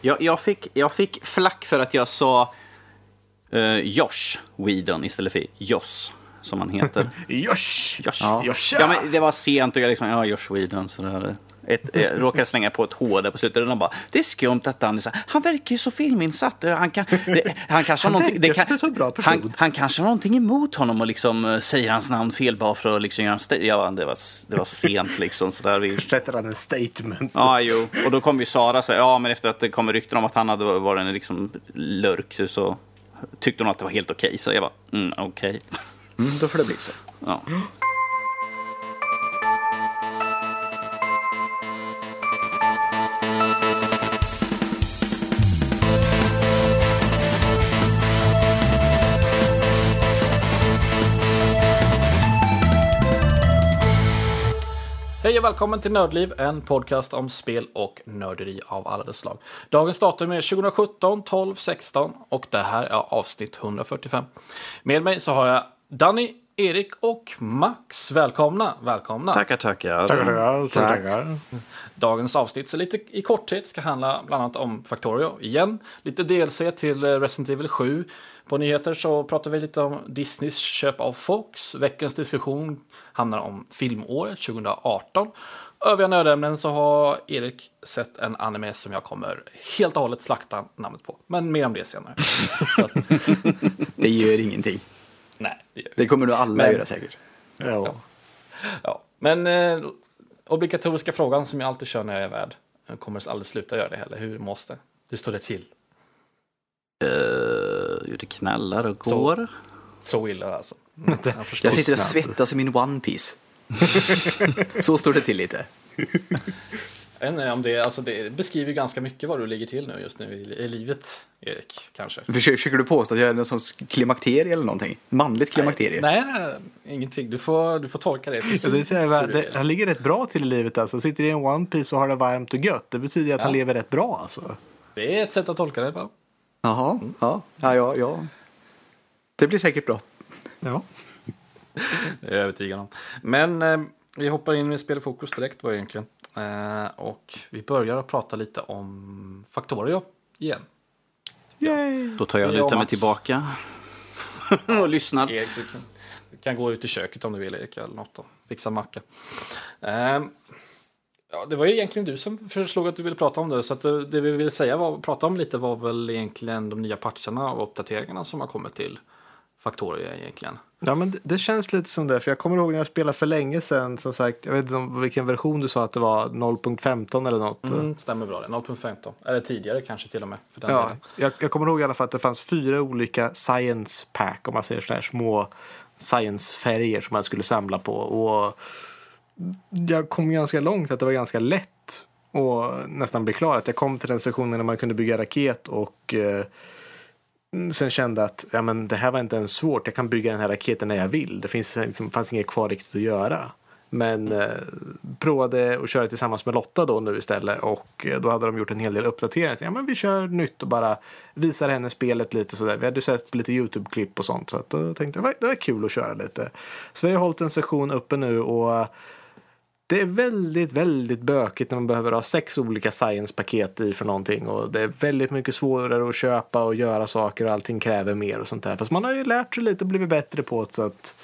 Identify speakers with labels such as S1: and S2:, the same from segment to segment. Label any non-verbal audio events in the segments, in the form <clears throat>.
S1: Jag, jag, fick, jag fick flack för att jag sa uh, Josh Whedon istället för Joss, som han heter. <laughs>
S2: Josh!
S1: Josh.
S2: Ja. Josha!
S1: Ja, men det var sent och jag liksom, ja, Josh Whedon. Så där. Ett, jag råkade slänga på ett H där på slutet och de bara, det är skumt att han är så här, Han verkar ju så filminsatt. Han, kan, det, han kanske har någonting... Det
S2: verkar
S1: kan,
S2: som en så bra person.
S1: han, han kanske har någonting emot honom och liksom uh, säger hans namn fel bara för att liksom göra en Ja, det var, det var sent liksom. Så där. Vi,
S2: Sätter han en statement.
S1: Ja, jo. Och då kom ju Sara säga, ja men efter att det kom rykten om att han hade varit en liksom lurk så- så tyckte hon att det var helt okej. Så jag bara, mm, okej.
S3: Mm, då får det bli så.
S1: Ja.
S4: Hej och välkommen till Nördliv, en podcast om spel och nörderi av alla dess slag. Dagens datum är 2017 12 16 och det här är avsnitt 145. Med mig så har jag Danny, Erik och Max. Välkomna, välkomna.
S1: Tackar, tackar.
S2: Tackar, tackar.
S4: Dagens avsnitt så lite i korthet ska handla bland annat om Factorio igen. Lite DLC till Resident Evil 7. På nyheter så pratar vi lite om Disneys köp av Fox. Veckans diskussion handlar om filmåret 2018. Övriga nödämnen så har Erik sett en anime som jag kommer helt och hållet slakta namnet på. Men mer om det senare. <laughs> att,
S3: Det gör ingenting.
S4: nej, det gör.
S3: Det kommer nog alla
S4: Men-
S3: göra säkert.
S2: Ja.
S4: Ja, men eh, obligatoriska frågan som jag alltid kör när jag är värd. Jag kommer aldrig sluta göra det heller. Hur måste? Hur står det till?
S1: Uh, det knallar och
S4: Så.
S1: går.
S4: Så illa alltså. <laughs> Jag.
S3: Jag sitter och
S2: snabbt.
S3: svettas i min One Piece. <laughs> så står det till lite. <laughs>
S4: Jag vet inte om det, alltså det beskriver ganska mycket vad du ligger till nu just nu i, i livet, Erik, kanske.
S3: Försöker, försöker du påstå att jag är någon sorts klimakterie eller någonting? Manligt klimakterie?
S4: Nej, nej, nej, ingenting. Du får, du får tolka det precis.
S2: Ja, det säger,
S4: hur
S2: jag,
S4: du
S2: det,
S4: vill.
S2: han ligger rätt bra till i livet alltså. Sitter i en One Piece och har det varmt och gött. Det betyder att han
S4: Ja.
S2: lever rätt bra alltså.
S4: det är ett sätt att tolka det.
S3: Jaha, ja, ja, ja, ja. Det blir säkert bra.
S2: Ja. <laughs>
S4: Det är jag övertygad om. Men eh, vi hoppar in i fokus direkt då egentligen. Eh, och vi börjar att prata lite om Factorio igen.
S2: Yay.
S1: Då tar jag lutar mig tillbaka. <laughs> och lyssnar.
S4: Erik, du kan, du kan gå ut i köket om du vill Erik eller något och fixa macka. Ehm, ja, det var ju egentligen du som föreslog att du ville prata om det. Så det vi ville säga var, prata om lite var väl egentligen de nya patcherna och uppdateringarna som har kommit till Factoria egentligen.
S2: Ja men det, det känns lite som det. För jag kommer ihåg när jag spelade för länge sedan. Som sagt, jag vet inte om vilken version du sa att det var. 0.15 eller något.
S4: Mm, stämmer bra det, 0.15. Eller tidigare kanske till och med. För den
S2: Ja, jag, jag kommer ihåg i alla fall att det fanns fyra olika science pack om man säger sådana här små science-färger som man skulle samla på. Och jag kom ganska långt, att det var ganska lätt att nästan bli klar. Att jag kom till den sektionen när man kunde bygga raket och eh, sen kände att ja, men det här var inte ens svårt. Jag kan bygga den här raketen när jag vill. Det finns, liksom, fanns inget kvar riktigt att göra. Men eh, provade att köra tillsammans med Lotta då nu istället och eh, då hade de gjort en hel del uppdateringar. Ja men vi kör nytt och bara visar henne spelet lite sådär. Vi hade sett lite YouTube-klipp och sånt så att då tänkte jag det det var kul att köra lite. Så vi har hållit en session uppe nu och det är väldigt, väldigt bökigt när man behöver ha sex olika science-paket i för någonting. Och det är väldigt mycket svårare att köpa och göra saker och allting kräver mer och sånt där. Fast man har ju lärt sig lite och blivit bättre på det så att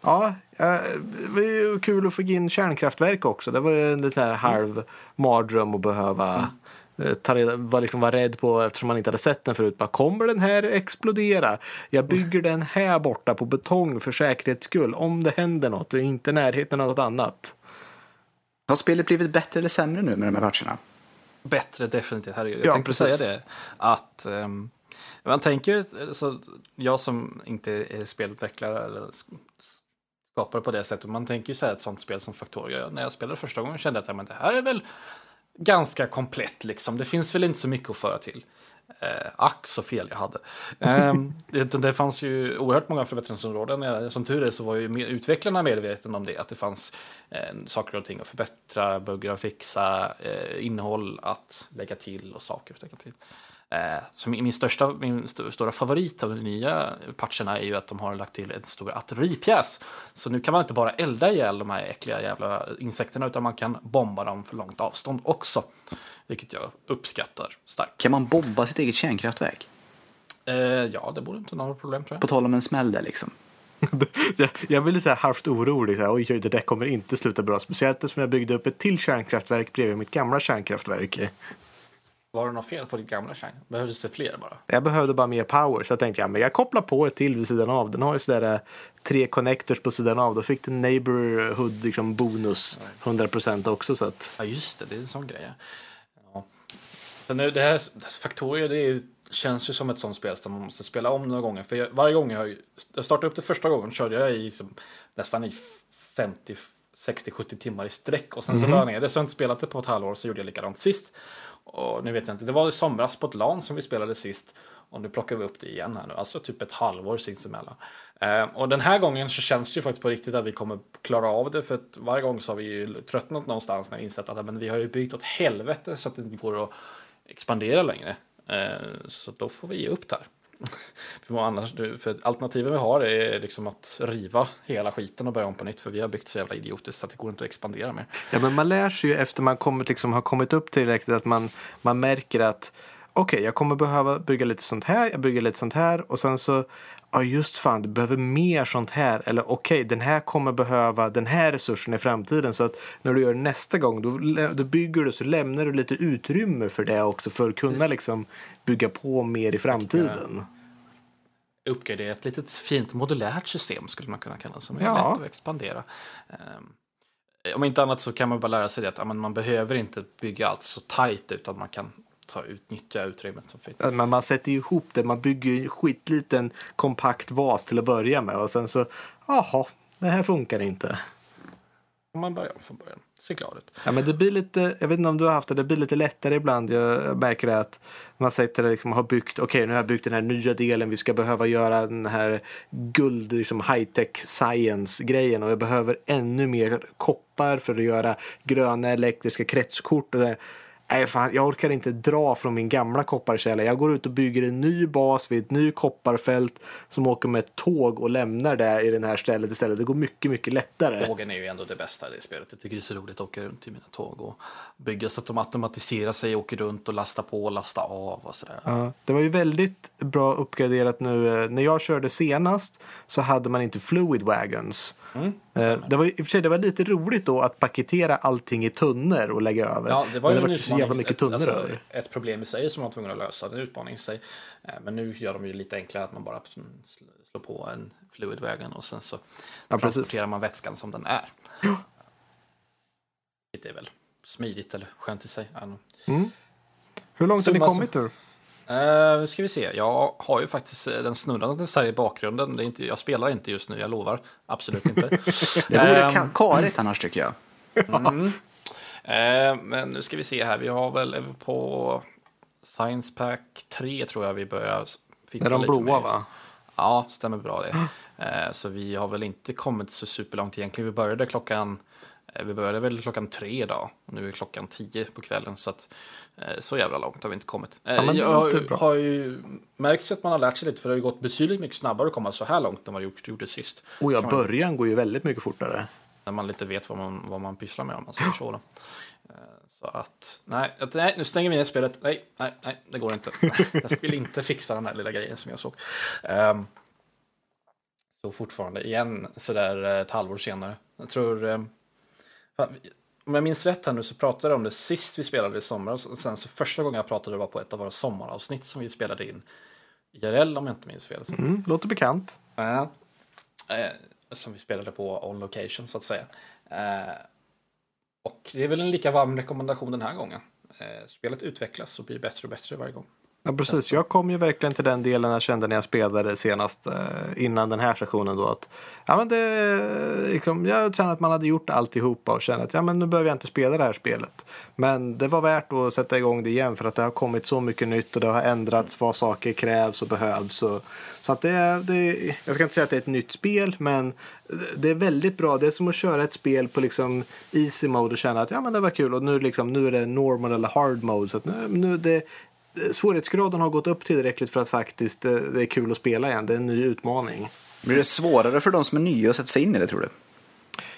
S2: Ja, eh, det var ju kul att få in kärnkraftverk också. Det var ju en lite här halv mardröm att behöva eh, ta reda, var liksom vara rädd på eftersom man inte hade sett den förut. Bara, kommer den här explodera? Jag bygger den här borta på betong för säkerhets skull. Om det händer något, det är inte i närheten av något annat.
S3: Har spelet blivit bättre eller sämre nu med de här patcherna?
S4: Bättre definitivt, herregud. Jag
S2: Ja,
S4: tänkte
S2: precis.
S4: säga det. Att ehm, man tänker, så jag som inte är spelutvecklare eller sk- skapare på det sättet, man tänker ju säga ett sånt spel som Factoria. När jag spelade första gången kände jag att ja, men det här är väl ganska komplett liksom. Det finns väl inte så mycket att föra till. Eh, ack så fel jag hade. Ehm, det, det fanns ju oerhört många förbättringsområden. Eh, som tur är så var ju utvecklarna medvetna om det. Att det fanns eh, saker och ting att förbättra, buggar att fixa, eh, innehåll att lägga till och saker att lägga till. Eh, så min, min, största, min st- stora favorit av de nya patcherna är ju att de har lagt till en stor artilleripjäs. Så nu kan man inte bara elda ihjäl de här äckliga jävla insekterna utan man kan bomba dem för långt avstånd också. Vilket jag uppskattar starkt.
S3: Kan man bomba sitt eget kärnkraftverk?
S4: Eh, ja, det borde inte vara något problem tror
S3: På
S4: jag.
S3: tal om en smäll där liksom. <laughs>
S2: jag, jag blir lite halvt orolig. Så här, oj, det där kommer inte sluta bra. Speciellt eftersom jag byggde upp ett till kärnkraftverk bredvid mitt gamla kärnkraftverk.
S4: Var det något fel på ditt gamla kärn? Behövdes det fler bara?
S2: Jag behövde bara mer power så jag tänkte ja, men jag kopplar på ett till vid sidan av. Den har ju sådär eh, tre connectors på sidan av. Då fick den neighborhood liksom bonus 100% också. Så att,
S4: Ja, just det. Det är en sån grej. Nu, det här Factorio, det är, känns ju som ett sånt spel som man måste spela om några gånger. För jag, varje gång jag, jag startade upp det första gången körde jag i liksom, nästan i 50, 60, 70 timmar i sträck. Och sen så la jag ner det. Så jag inte spelat det på ett halvår. Så gjorde jag likadant sist. Och nu vet jag inte. Det var i somras på ett LAN som vi spelade sist. Och nu plockar vi upp det igen här nu. Alltså typ ett halvår sinsemellan. Eh, och den här gången så känns det ju faktiskt på riktigt att vi kommer klara av det. För att varje gång så har vi ju tröttnat någonstans när vi insett att men vi har ju byggt åt helvete så att det inte går att expandera längre. Eh, så då får vi ge upp där. för, annars, för alternativen vi har är liksom att riva hela skiten och börja om på nytt. För vi har byggt så jävla idiotiskt att det går inte att expandera mer.
S2: ja, men man lär sig ju efter man kommit, liksom, har kommit upp tillräckligt att man, man märker att okej, jag kommer behöva bygga lite sånt här, jag bygger lite sånt här och sen så ja just fan, du behöver mer sånt här. Eller okej, den här kommer behöva den här resursen i framtiden. Så att när du gör det nästa gång, då, då bygger du så lämnar du lite utrymme för det också. För att kunna liksom bygga på mer i framtiden.
S4: uppgradera ett litet fint modulärt system skulle man kunna kalla det som är
S2: Ja.
S4: lätt att expandera. Ehm, om inte annat så kan man bara lära sig det att man behöver inte bygga allt så tajt utan man kan ta utnyttja utrymmet som finns.
S2: Att Man, sätter ju ihop det, man bygger ju en skitliten kompakt vas till att börja med. Och sen så, jaha, det här funkar inte.
S4: Om man börjar från början. Ser glad ut.
S2: Ja, men det blir lite, jag vet inte om du har haft det, det blir lite lättare ibland. Jag märker det att man sätter det, liksom, har byggt, okej nu har jag byggt den här nya delen, vi ska behöva göra den här guld, liksom high-tech science grejen och jag behöver ännu mer koppar för att göra gröna elektriska kretskort. Och det, Nej, fan, jag orkar inte dra från min gamla kopparkälla. Jag går ut och bygger en ny bas vid ett ny kopparfält som åker med ett tåg och lämnar det i den här stället istället. Det går mycket, mycket lättare.
S4: Tågen är ju ändå det bästa i det spelet. Jag tycker det är så roligt att åka runt i mina tåg och bygga så att de automatiserar sig, åker runt och lastar på och lastar av och sådär.
S2: Ja, det var ju väldigt bra uppgraderat nu. Eh, När jag körde senast så hade man inte fluid wagons.
S4: Mm,
S2: Eh, det var i och för sig det var lite roligt då att paketera allting i tunnor och lägga över.
S4: Ja, det var
S2: Men
S4: ju
S2: det var så jävla mycket
S4: ett,
S2: tunnor
S4: alltså,
S2: över.
S4: ett problem i sig som man var tvungen att lösa, en utmaning i sig. Eh, Men nu gör de ju lite enklare att man bara sl- slår på en fluid wagon och sen så
S2: Ja,
S4: transporterar man vätskan som den är. Det är väl smidigt eller skönt i sig. Know.
S2: Hur långt har ni kommit nu?
S4: Eh, nu ska vi se. Jag har ju faktiskt eh, den snurrande så här i bakgrunden. Det är inte, jag spelar inte just nu, jag lovar. Absolut inte. <laughs>
S3: Det vore ka- karigt annars tycker jag.
S4: Eh, men nu ska vi se här. Vi har väl på Science Pack 3 tror jag vi börjar
S2: Det är de blåa va?
S4: Ja, stämmer bra det. Eh, så vi har väl inte kommit så superlångt egentligen. Vi började klockan vi började väl klockan tre idag och nu är klockan tio på kvällen så att eh, så jävla långt har vi inte kommit. Eh,
S2: Ja, men
S4: jag har, ju märkt att man har lärt sig lite för det har ju gått betydligt mycket snabbare att komma så här långt än vad det gjorde sist.
S2: Och ja,
S4: Kan man-
S2: början går ju väldigt mycket fortare.
S4: när man lite vet vad man, vad man pysslar med om man säger så. Då. Eh, Så att, nej, att, nej, nu stänger vi ner spelet. Nej, nej, nej, det går inte. <laughs> Jag vill inte fixa den här lilla grejen som jag såg. Ehm, så fortfarande, igen, sådär eh, ett halvår senare. Jag tror, fan, om jag minns rätt här nu så pratade jag om det sist vi spelade i somras. Och sen så första gången jag pratade var på ett av våra sommaravsnitt som vi spelade in IRL om jag inte minns fel.
S2: Mm, låter bekant.
S4: Ja. Eh, som vi spelade på on location så att säga. Eh, och det är väl en lika varm rekommendation den här gången. Eh, spelet utvecklas och blir bättre och bättre varje gång.
S2: Ja, precis. Jag kom ju verkligen till den delen jag kände när jag spelade senast eh, innan den här sessionen då att ja, men det, liksom, jag kände att man hade gjort alltihopa och kände att ja, men nu behöver jag inte spela det här spelet. Men det var värt att sätta igång det igen för att det har kommit så mycket nytt och det har ändrats vad saker krävs och behövs. Och, så att det, det, jag ska inte säga att det är ett nytt spel men det är väldigt bra. Det är som att köra ett spel på liksom easy mode och känna att ja, men det var kul och nu, liksom, nu är det normal eller hard mode. Så att nu, nu det, svårighetsgraden har gått upp tillräckligt för att faktiskt eh, det är kul att spela igen. Det är en ny utmaning.
S3: Blir det svårare för de som är nya att sätta sig in i det tror du?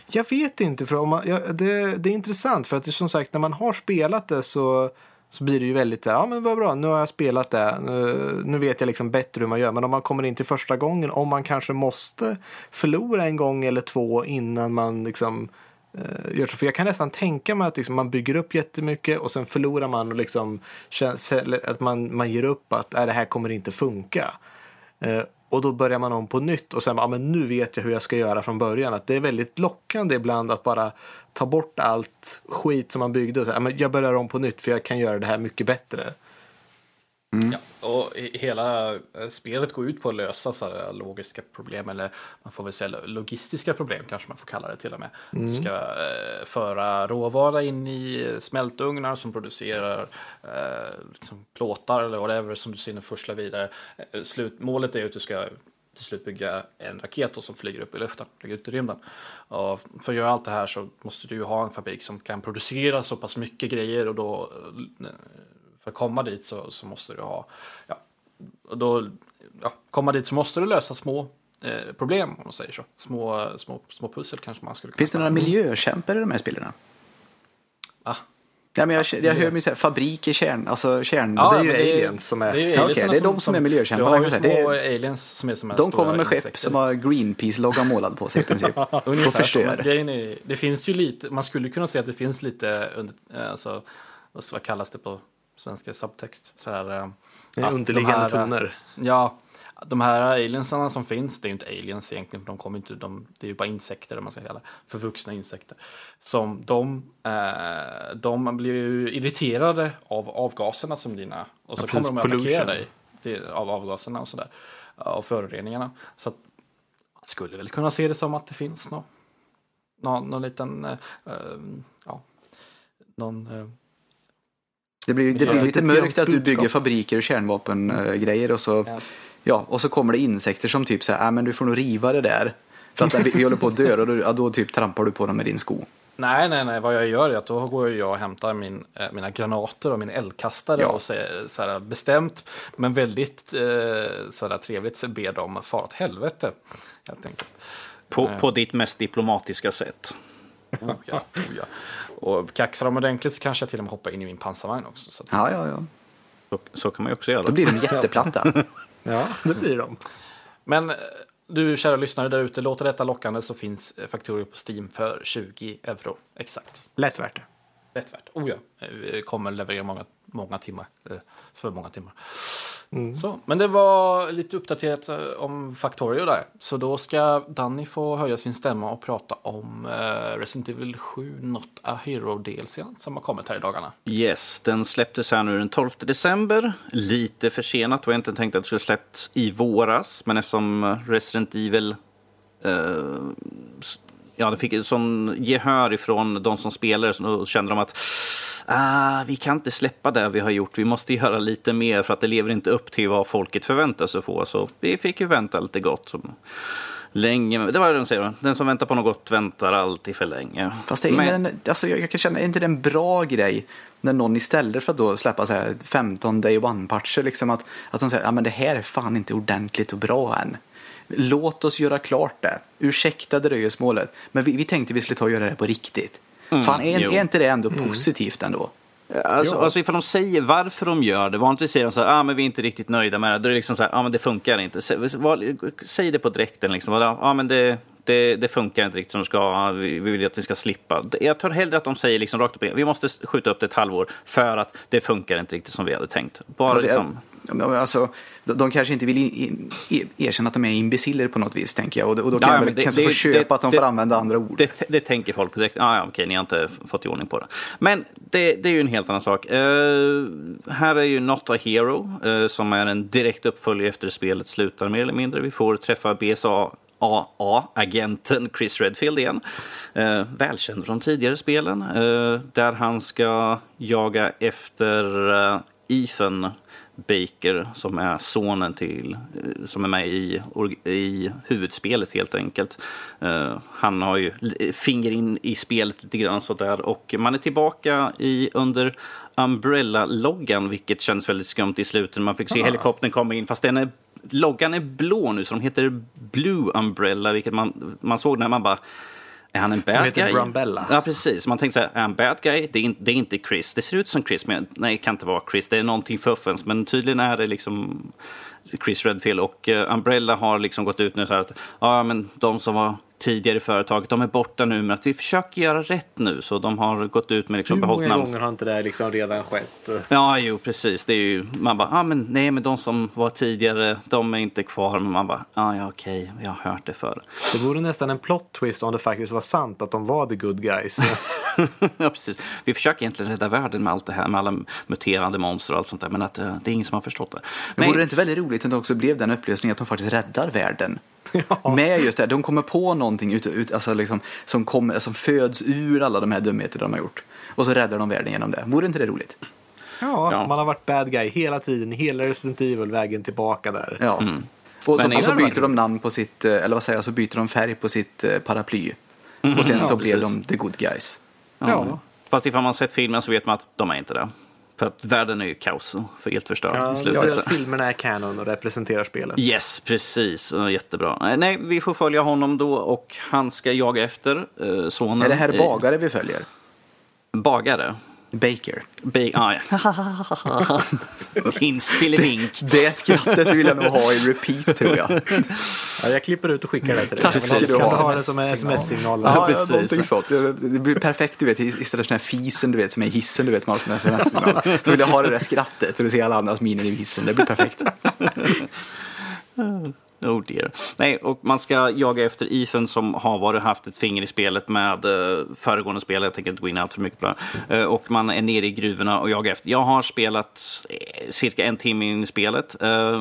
S2: Jag vet inte, för om man, ja, det, det är intressant för att det som sagt när man har spelat det så så blir det ju väldigt ja men vad bra, nu har jag spelat det, nu, nu vet jag liksom bättre hur man gör. Men om man kommer in till första gången, om man kanske måste förlora en gång eller två innan man liksom Eh, gör så. För jag kan nästan tänka mig att liksom, man bygger upp jättemycket och sen förlorar man och liksom känns, att man, man ger upp att äh, det här kommer inte funka. Eh, och då börjar man om på nytt och sen, ja men nu vet jag hur jag ska göra från början. Att det är väldigt lockande ibland att bara ta bort allt skit som man byggde. Och säga ja, men jag börjar om på nytt för jag kan göra det här mycket bättre.
S4: Ja, och hela eh, spelet går ut på att lösa så här logiska problem, eller man får väl säga logistiska problem kanske man får kalla det till och med. Du ska eh, föra råvara in i smältugnar som producerar eh, liksom plåtar eller whatever som du sedan forslar vidare. Eh, slut, målet är att du ska till slut bygga en raket som flyger upp i luften, flyger ut i rymden. Och för att göra allt det här så måste du ju ha en fabrik som kan producera så pass mycket grejer och då eh, för att komma dit så, så måste du ha, ja, och då, ja, komma dit så måste du lösa små eh, problem om man säger så. Små, små, små pussel kanske man skulle kunna
S3: Finns det några miljökämpar i de här spelen?
S4: Ah.
S3: Ja, men jag, jag hör mig säga fabrik i kärn, alltså kärn...
S4: Ja,
S2: det är ju
S4: men
S2: aliens som är-
S4: det är
S3: Ja,
S4: aliensarna
S3: det är de som är miljökämpar,
S4: Du har ju små.
S3: Det
S4: aliens som är som
S3: de kommer med skepp
S4: insekter.
S3: som har Greenpeace-loggan målad på sig i princip. <laughs> och
S4: Ungefär. Men
S3: förstör.
S4: är, det finns ju lite, man skulle kunna säga att det finns lite, alltså, vad kallas det på svenska subtext? Så här, eh,
S2: Det är
S4: att de
S2: underliggande
S4: här, eh,
S2: toner.
S4: Ja, de här aliensarna som finns, det är ju inte aliens egentligen, för de kommer inte, de, det är ju bara insekter, man ska kalla förvuxna insekter. Som de, eh, de blir ju irriterade av avgaserna som dina, och så
S2: Ja,
S4: kommer de att attackera dig det, av avgaserna och sådär, av föroreningarna. Så att, man skulle väl kunna se det som att det finns någon, någon, någon liten, eh, eh, ja, någon, eh,
S3: Det blir, det blir lite mörkt att du bygger fabriker och kärnvapengrejer och så,
S4: Ja.
S3: ja, och så kommer det insekter som typ säger, äh, men du får nog riva det där. För att vi, vi håller på att dö och då, ja, då typ trampar du på dem med din sko.
S4: Nej, nej, nej. Vad jag gör är att då går jag och hämtar min, eh, mina granater och min eldkastare
S3: Ja.
S4: och säger så här bestämt, men väldigt eh, så här trevligt så ber dem fara åt helvete. Helt enkelt.
S1: På, på ditt mest diplomatiska sätt.
S4: Oh, ja, oh, ja. Och kaxar de ordentligt så kanske jag till och med hoppar in i min pansarvagn också. Så att,
S3: Ja, ja, ja.
S1: Så, så kan man ju också göra.
S3: Då blir de jätteplatta. <laughs>
S2: Ja, det blir de.
S4: Men eh, du kära lyssnare där ute, låter detta lockande så finns eh, Factorio på Steam för 20 euro. Exakt.
S2: Lätt värt det.
S4: Rätt värt. Oh ja, Eh, vi kommer leverera många, många timmar. För många timmar. Så, men det var lite uppdaterat eh, om Factorio där. Så då ska Danny få höja sin stämma och prata om eh, Resident Evil 7 Not a Hero DLC som har kommit här i dagarna.
S1: Yes, den släpptes här nu den 12 december. Lite försenat, var jag inte tänkt att det skulle släppts i våras. Men eftersom Resident Evil eh, ja, det fick sån gehör ifrån de som spelade så då kände de att ah, vi kan inte släppa det vi har gjort. Vi måste göra lite mer för att det lever inte upp till vad folket förväntar sig få. Så vi fick ju vänta lite gott. Länge, det var det de säger. Den som väntar på något gott väntar alltid för länge.
S3: Fast det är,
S1: Men-
S3: en, alltså jag, jag kan känna, är inte det en bra grej när någon istället för att då släppa så här 15 day one-patcher, liksom att, att de säger att men det här är fan inte ordentligt och bra än. Låt oss göra klart det. Ursäkta dröjsmålet. Men vi, vi tänkte vi skulle ta och göra det på riktigt. Fan, är,
S1: jo.
S3: är inte det ändå positivt ändå?
S1: Alltså, alltså ifall de säger varför de gör det, vanligtvis säger de så här, ah, men vi är inte riktigt nöjda med det. Då är det liksom så här, ah, men det funkar inte. Säg det på direkten liksom, ah, ah, men det, det, det funkar inte riktigt som det ska, ah, vi, vi vill att ni ska slippa. Jag tar hellre att de säger liksom rakt upp, vi måste skjuta upp det ett halvår för att det funkar inte riktigt som vi hade tänkt. Bara
S3: Alltså,
S1: liksom,
S3: Alltså, de, kanske inte vill in, erkänna att de är imbeciller på något vis, tänker jag. Och, då- och då kan
S1: Ja,
S3: jag
S1: det-
S3: kanske
S1: det-
S3: få köpa
S1: det-
S3: att de får använda andra ord.
S1: Det, tänker folk på direkt. Ah, ja, okej, ni har inte fått i ordning på det. Men det, är ju en helt annan sak. Eh, här är ju Not a Hero, eh, som är en direkt uppföljare efter spelet slutar mer eller mindre. Vi får träffa BSA AA-agenten Chris Redfield igen. Eh, välkänd från tidigare spelen. Eh, där han ska jaga efter eh, Ethan Baker som är sonen till, eh, som är med i, i huvudspelet helt enkelt. Eh, han har ju finger in i spelet lite grann sådär och man är tillbaka i, under Umbrella-loggan vilket känns väldigt skumt i slutet. Man fick se helikoptern komma in fast den är, loggan är blå nu så de heter Blue Umbrella vilket man, man såg när man bara Är han en bad
S2: heter
S1: guy?
S2: Drumbella.
S1: Ja, precis. Man tänker så här, är han bad guy? Det är, in, det är inte Chris. Det ser ut som Chris, men nej, det kan inte vara Chris. Det är någonting fuffens. Men tydligen är det liksom Chris Redfield. Och uh, Umbrella har liksom gått ut nu så här att ja, men de som var tidigare i företaget, de är borta nu, men att vi försöker göra rätt nu. Så de har gått ut med liksom
S2: Hur
S1: behållit
S2: många
S1: namn.
S2: gånger har inte det här liksom redan skett?
S1: Ja, jo, precis. Det är ju, man bara, ah, men nej, men de som var tidigare, de är inte kvar. Men man bara, ah, ja, okej, jag har hört det förr.
S2: Det vore nästan en plot twist om det faktiskt var sant att de var the good guys. <laughs>
S1: ja, precis. Vi försöker egentligen rädda världen med allt det här, med alla muterande monster och allt sånt där, men att eh, det är ingen som har förstått det.
S3: Men vore det inte väldigt roligt om det också blev den upplösningen att de faktiskt räddar världen? Med just det, de kommer på någonting ut, ut, alltså liksom, som, kommer, som föds ur alla de här dumheter de har gjort. Och så räddar de världen genom det. Vore inte det roligt?
S2: Ja,
S1: Ja.
S2: man har varit bad guy hela tiden, hela Resident Evil-vägen tillbaka där.
S3: Ja. Och så,
S1: det
S3: och så
S1: varit
S3: byter de namn på sitt, eh, eller vad säger jag, så byter de färg på sitt eh, paraply. Och sen så
S1: Ja,
S3: blir
S1: precis.
S3: de the good guys.
S1: Ja.
S2: Ja.
S1: Fast ifall man sett filmen så vet man att de är inte det. För att världen är ju kaos och helt förstörd
S2: Ja,
S1: i
S2: ja,
S1: slutet. så.
S2: att filmerna är canon och representerar spelet.
S1: Yes, precis. Ja, Jättebra. Nej, vi får följa honom då och han ska jaga efter eh, sonen.
S3: Är det här bagare vi följer?
S1: Bagare?
S3: Baker.
S1: Ba ah, ja. <laughs> Inspelevink.
S3: Det skrattet vill jag nog ha i repeat tror jag.
S2: Ja, jag klipper ut och skickar det till dig.
S3: Tack ska
S2: då
S3: du
S2: kan
S3: ha.
S2: ha det som en sms-signal.
S3: Ja,
S1: precis.
S3: precis. någonting sånt. Det det blir perfekt, du vet, istället för den här fisen du vet, som är i hissen, du vet, man har sån här sms-signal. Så vill jag ha det där skrattet och du ser alla andras miner i hissen. Det blir perfekt. <laughs>
S1: Oh dear. Nej, och man ska jaga efter Ethan som har varit haft ett finger i spelet med eh, föregående spel. Jag tänker inte gå in allt för mycket på det. Eh, och man är nere i gruvorna och jagar efter. Jag har spelat eh, cirka en timme in i spelet. Eh,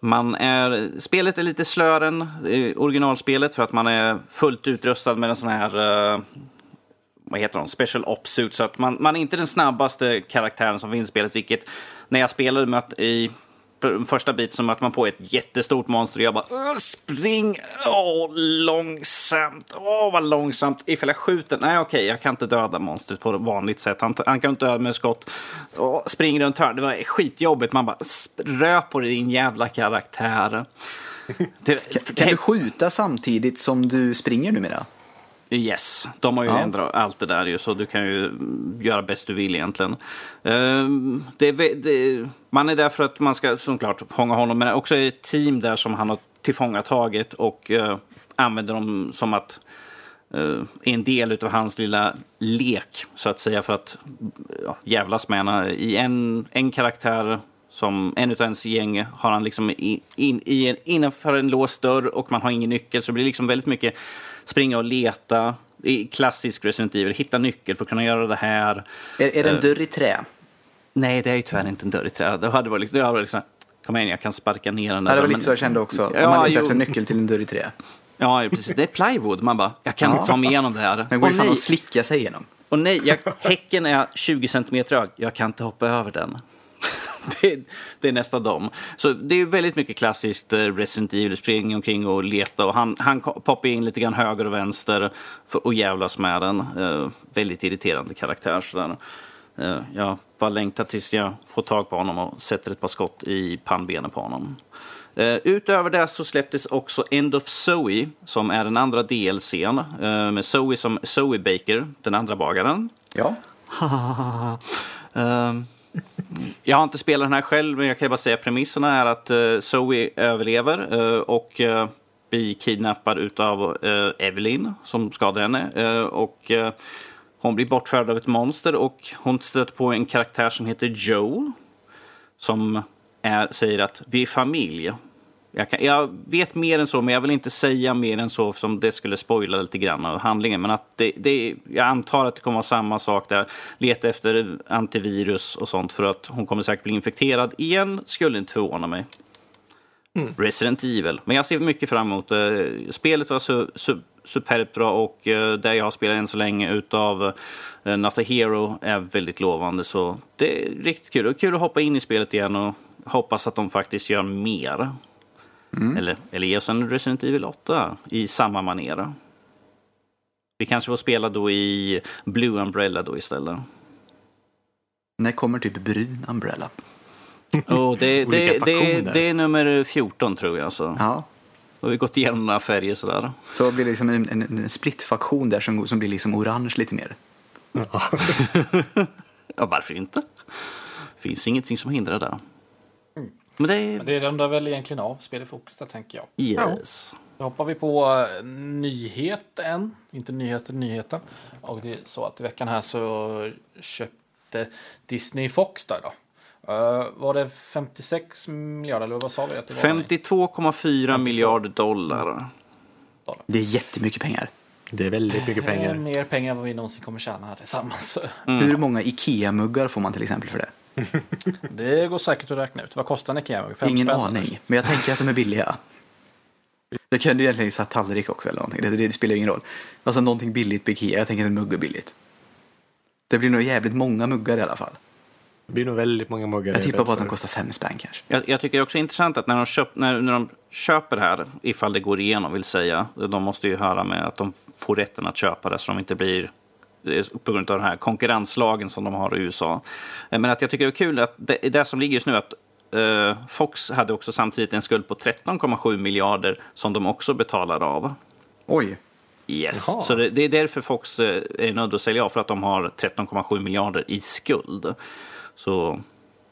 S1: man är, spelet är lite slöare än eh, originalspelet för att man är fullt utrustad med en sån här eh, vad heter de, special ops suit. Så att man, man är inte den snabbaste karaktären som finns i spelet. Vilket när jag spelade med i första bit så möter man på ett jättestort monster och jag bara "Åh, spring, åh långsamt, åh vad långsamt. Ifall jag skjuter, nej okej jag kan inte döda monstret på vanligt sätt. Han, han kan inte döda med skott. Åh, spring runt hörn, det var skitjobbigt. Man bara "Sp- rö på din jävla karaktär. <laughs> Det,
S3: Kan du skjuta samtidigt som du springer numera?
S1: Yes, de har ju
S3: Ja.
S1: ändrat allt det där ju, så du kan ju göra bäst du vill egentligen. Ehm, det, är det, man är där för att man ska såklart fånga honom, men också ett team där som han har tillfångatagit och eh, använder dem som att uh, en del av hans lilla lek, så att säga, för att ja, jävlas med henne. I en, en karaktär som en av ens gäng har han liksom in, in, i en, innanför en låst dörr och man har ingen nyckel. Så det blir liksom väldigt mycket springa och leta. I klassisk Resident Evil, hitta nyckel för att kunna göra det här.
S3: Är, är det en dörr i trä?
S1: Nej, det är ju tyvärr inte en dörr i trä. Det hade varit liksom, det hade varit liksom kom igen, jag kan sparka ner den där.
S3: Ja, det var lite så jag kände också.
S1: Ja,
S3: man letar efter en nyckel till en dörr i trä.
S1: Ja, precis. Det är plywood. Man bara, jag kan
S3: Ja.
S1: ta mig igenom det här.
S3: Men det går ju fan att slicka sig igenom.
S1: Och nej, jag, häcken är 20 centimeter hög. Jag kan inte hoppa över den. <laughs> det, det är nästa dom. Så det är väldigt mycket klassiskt eh, Resident Evil, springa omkring och leta. Och han, han poppar in lite grann höger och vänster för att jävlas med den. Eh, väldigt irriterande karaktär. Sådär. Eh, jag bara längtar tills jag får tag på honom och sätter ett par skott i pannbenen på honom. Eh, utöver det så släpptes också End of Zoe som är den andra DLCn eh, med Zoe som Zoe Baker, den andra bagaren.
S3: Ja. <laughs>
S1: Ehm, jag har inte spelat den här själv, men jag kan bara säga premisserna är att uh, Zoe överlever uh, och uh, blir kidnappad utav uh, Evelyn som skadar henne. Och hon blir bortförd av ett monster och hon stöter på en karaktär som heter Joe. Som är, säger att vi är familj. Jag, kan, jag vet mer än så, men jag vill inte säga mer än så som det skulle spoila lite grann av handlingen. Men att det, det, jag antar att det kommer vara samma sak där. Leta efter antivirus och sånt för att hon kommer säkert bli infekterad igen. Skulle inte förvåna mig. Resident Evil. Men jag ser mycket fram emot det. Spelet var su, su, superbt bra och uh, det jag har spelat än så länge utav uh, Not a Hero är väldigt lovande. Så det är riktigt kul. Och kul att hoppa in i spelet igen och hoppas att de faktiskt gör mer. Eller, eller ge oss en Resident Evil 8 i samma manera. Vi kanske får spela då i Blue Umbrella då istället.
S3: När kommer typ brun umbrella? <laughs>
S1: Och det, <laughs>
S2: Olika
S1: det, det,
S2: faktioner.
S1: det är nummer 14 tror jag. Så.
S3: Ja.
S1: Då har vi gått igenom några färger sådär.
S3: Så blir det liksom en, en, en splitfaktion där som, som blir liksom orange lite mer.
S1: Ja, <laughs> varför inte? Finns ingenting som hindrar det. Men det är...
S4: Men det rundar väl egentligen av spel i fokus där tänker jag.
S1: Yes.
S4: Då hoppar vi på eh, nyheten, inte nyheter, nyheten. Och det är så att i veckan här så köpte Disney Fox där då. Uh, var det 56 miljarder eller vad sa vi att det var?
S1: 52,4 miljarder dollar.
S3: Det är jättemycket pengar.
S2: Det är väldigt mycket pengar.
S4: mer pengar än vad vi någonsin kommer tjäna här tillsammans.
S3: Hur många Ikea-muggar får man till exempel för det? <laughs>
S4: Det går säkert att räkna ut. Vad kostar en Ikea? Fem
S3: Ingen
S4: spänn?
S3: aning, men jag tänker att de är billiga. Jag kunde egentligen sagt tallrik också eller någonting. Det, det spelar ju ingen roll. Alltså någonting billigt på Ikea. Jag tänker att en mugg är billigt. Det blir nog jävligt många muggar i alla fall.
S2: Det blir nog väldigt många muggar.
S3: Jag tippar på att de kostar fem spänn kanske.
S1: Jag, jag tycker det är också intressant att när de, köp, när, när de köper det här, ifall det går igenom vill säga, de måste ju höra med att de får rätten att köpa det så de inte blir det på grund av den här konkurrenslagen som de har i USA. Eh, Men att jag tycker det är kul att det, det som ligger just nu att eh, Fox hade också samtidigt en skuld på 13,7 miljarder som de också betalar av.
S3: Oj,
S1: Yes.
S2: Jaha.
S1: Så det, det är därför Fox eh, är nödd att sälja av, för att de har 13,7 miljarder i skuld. Så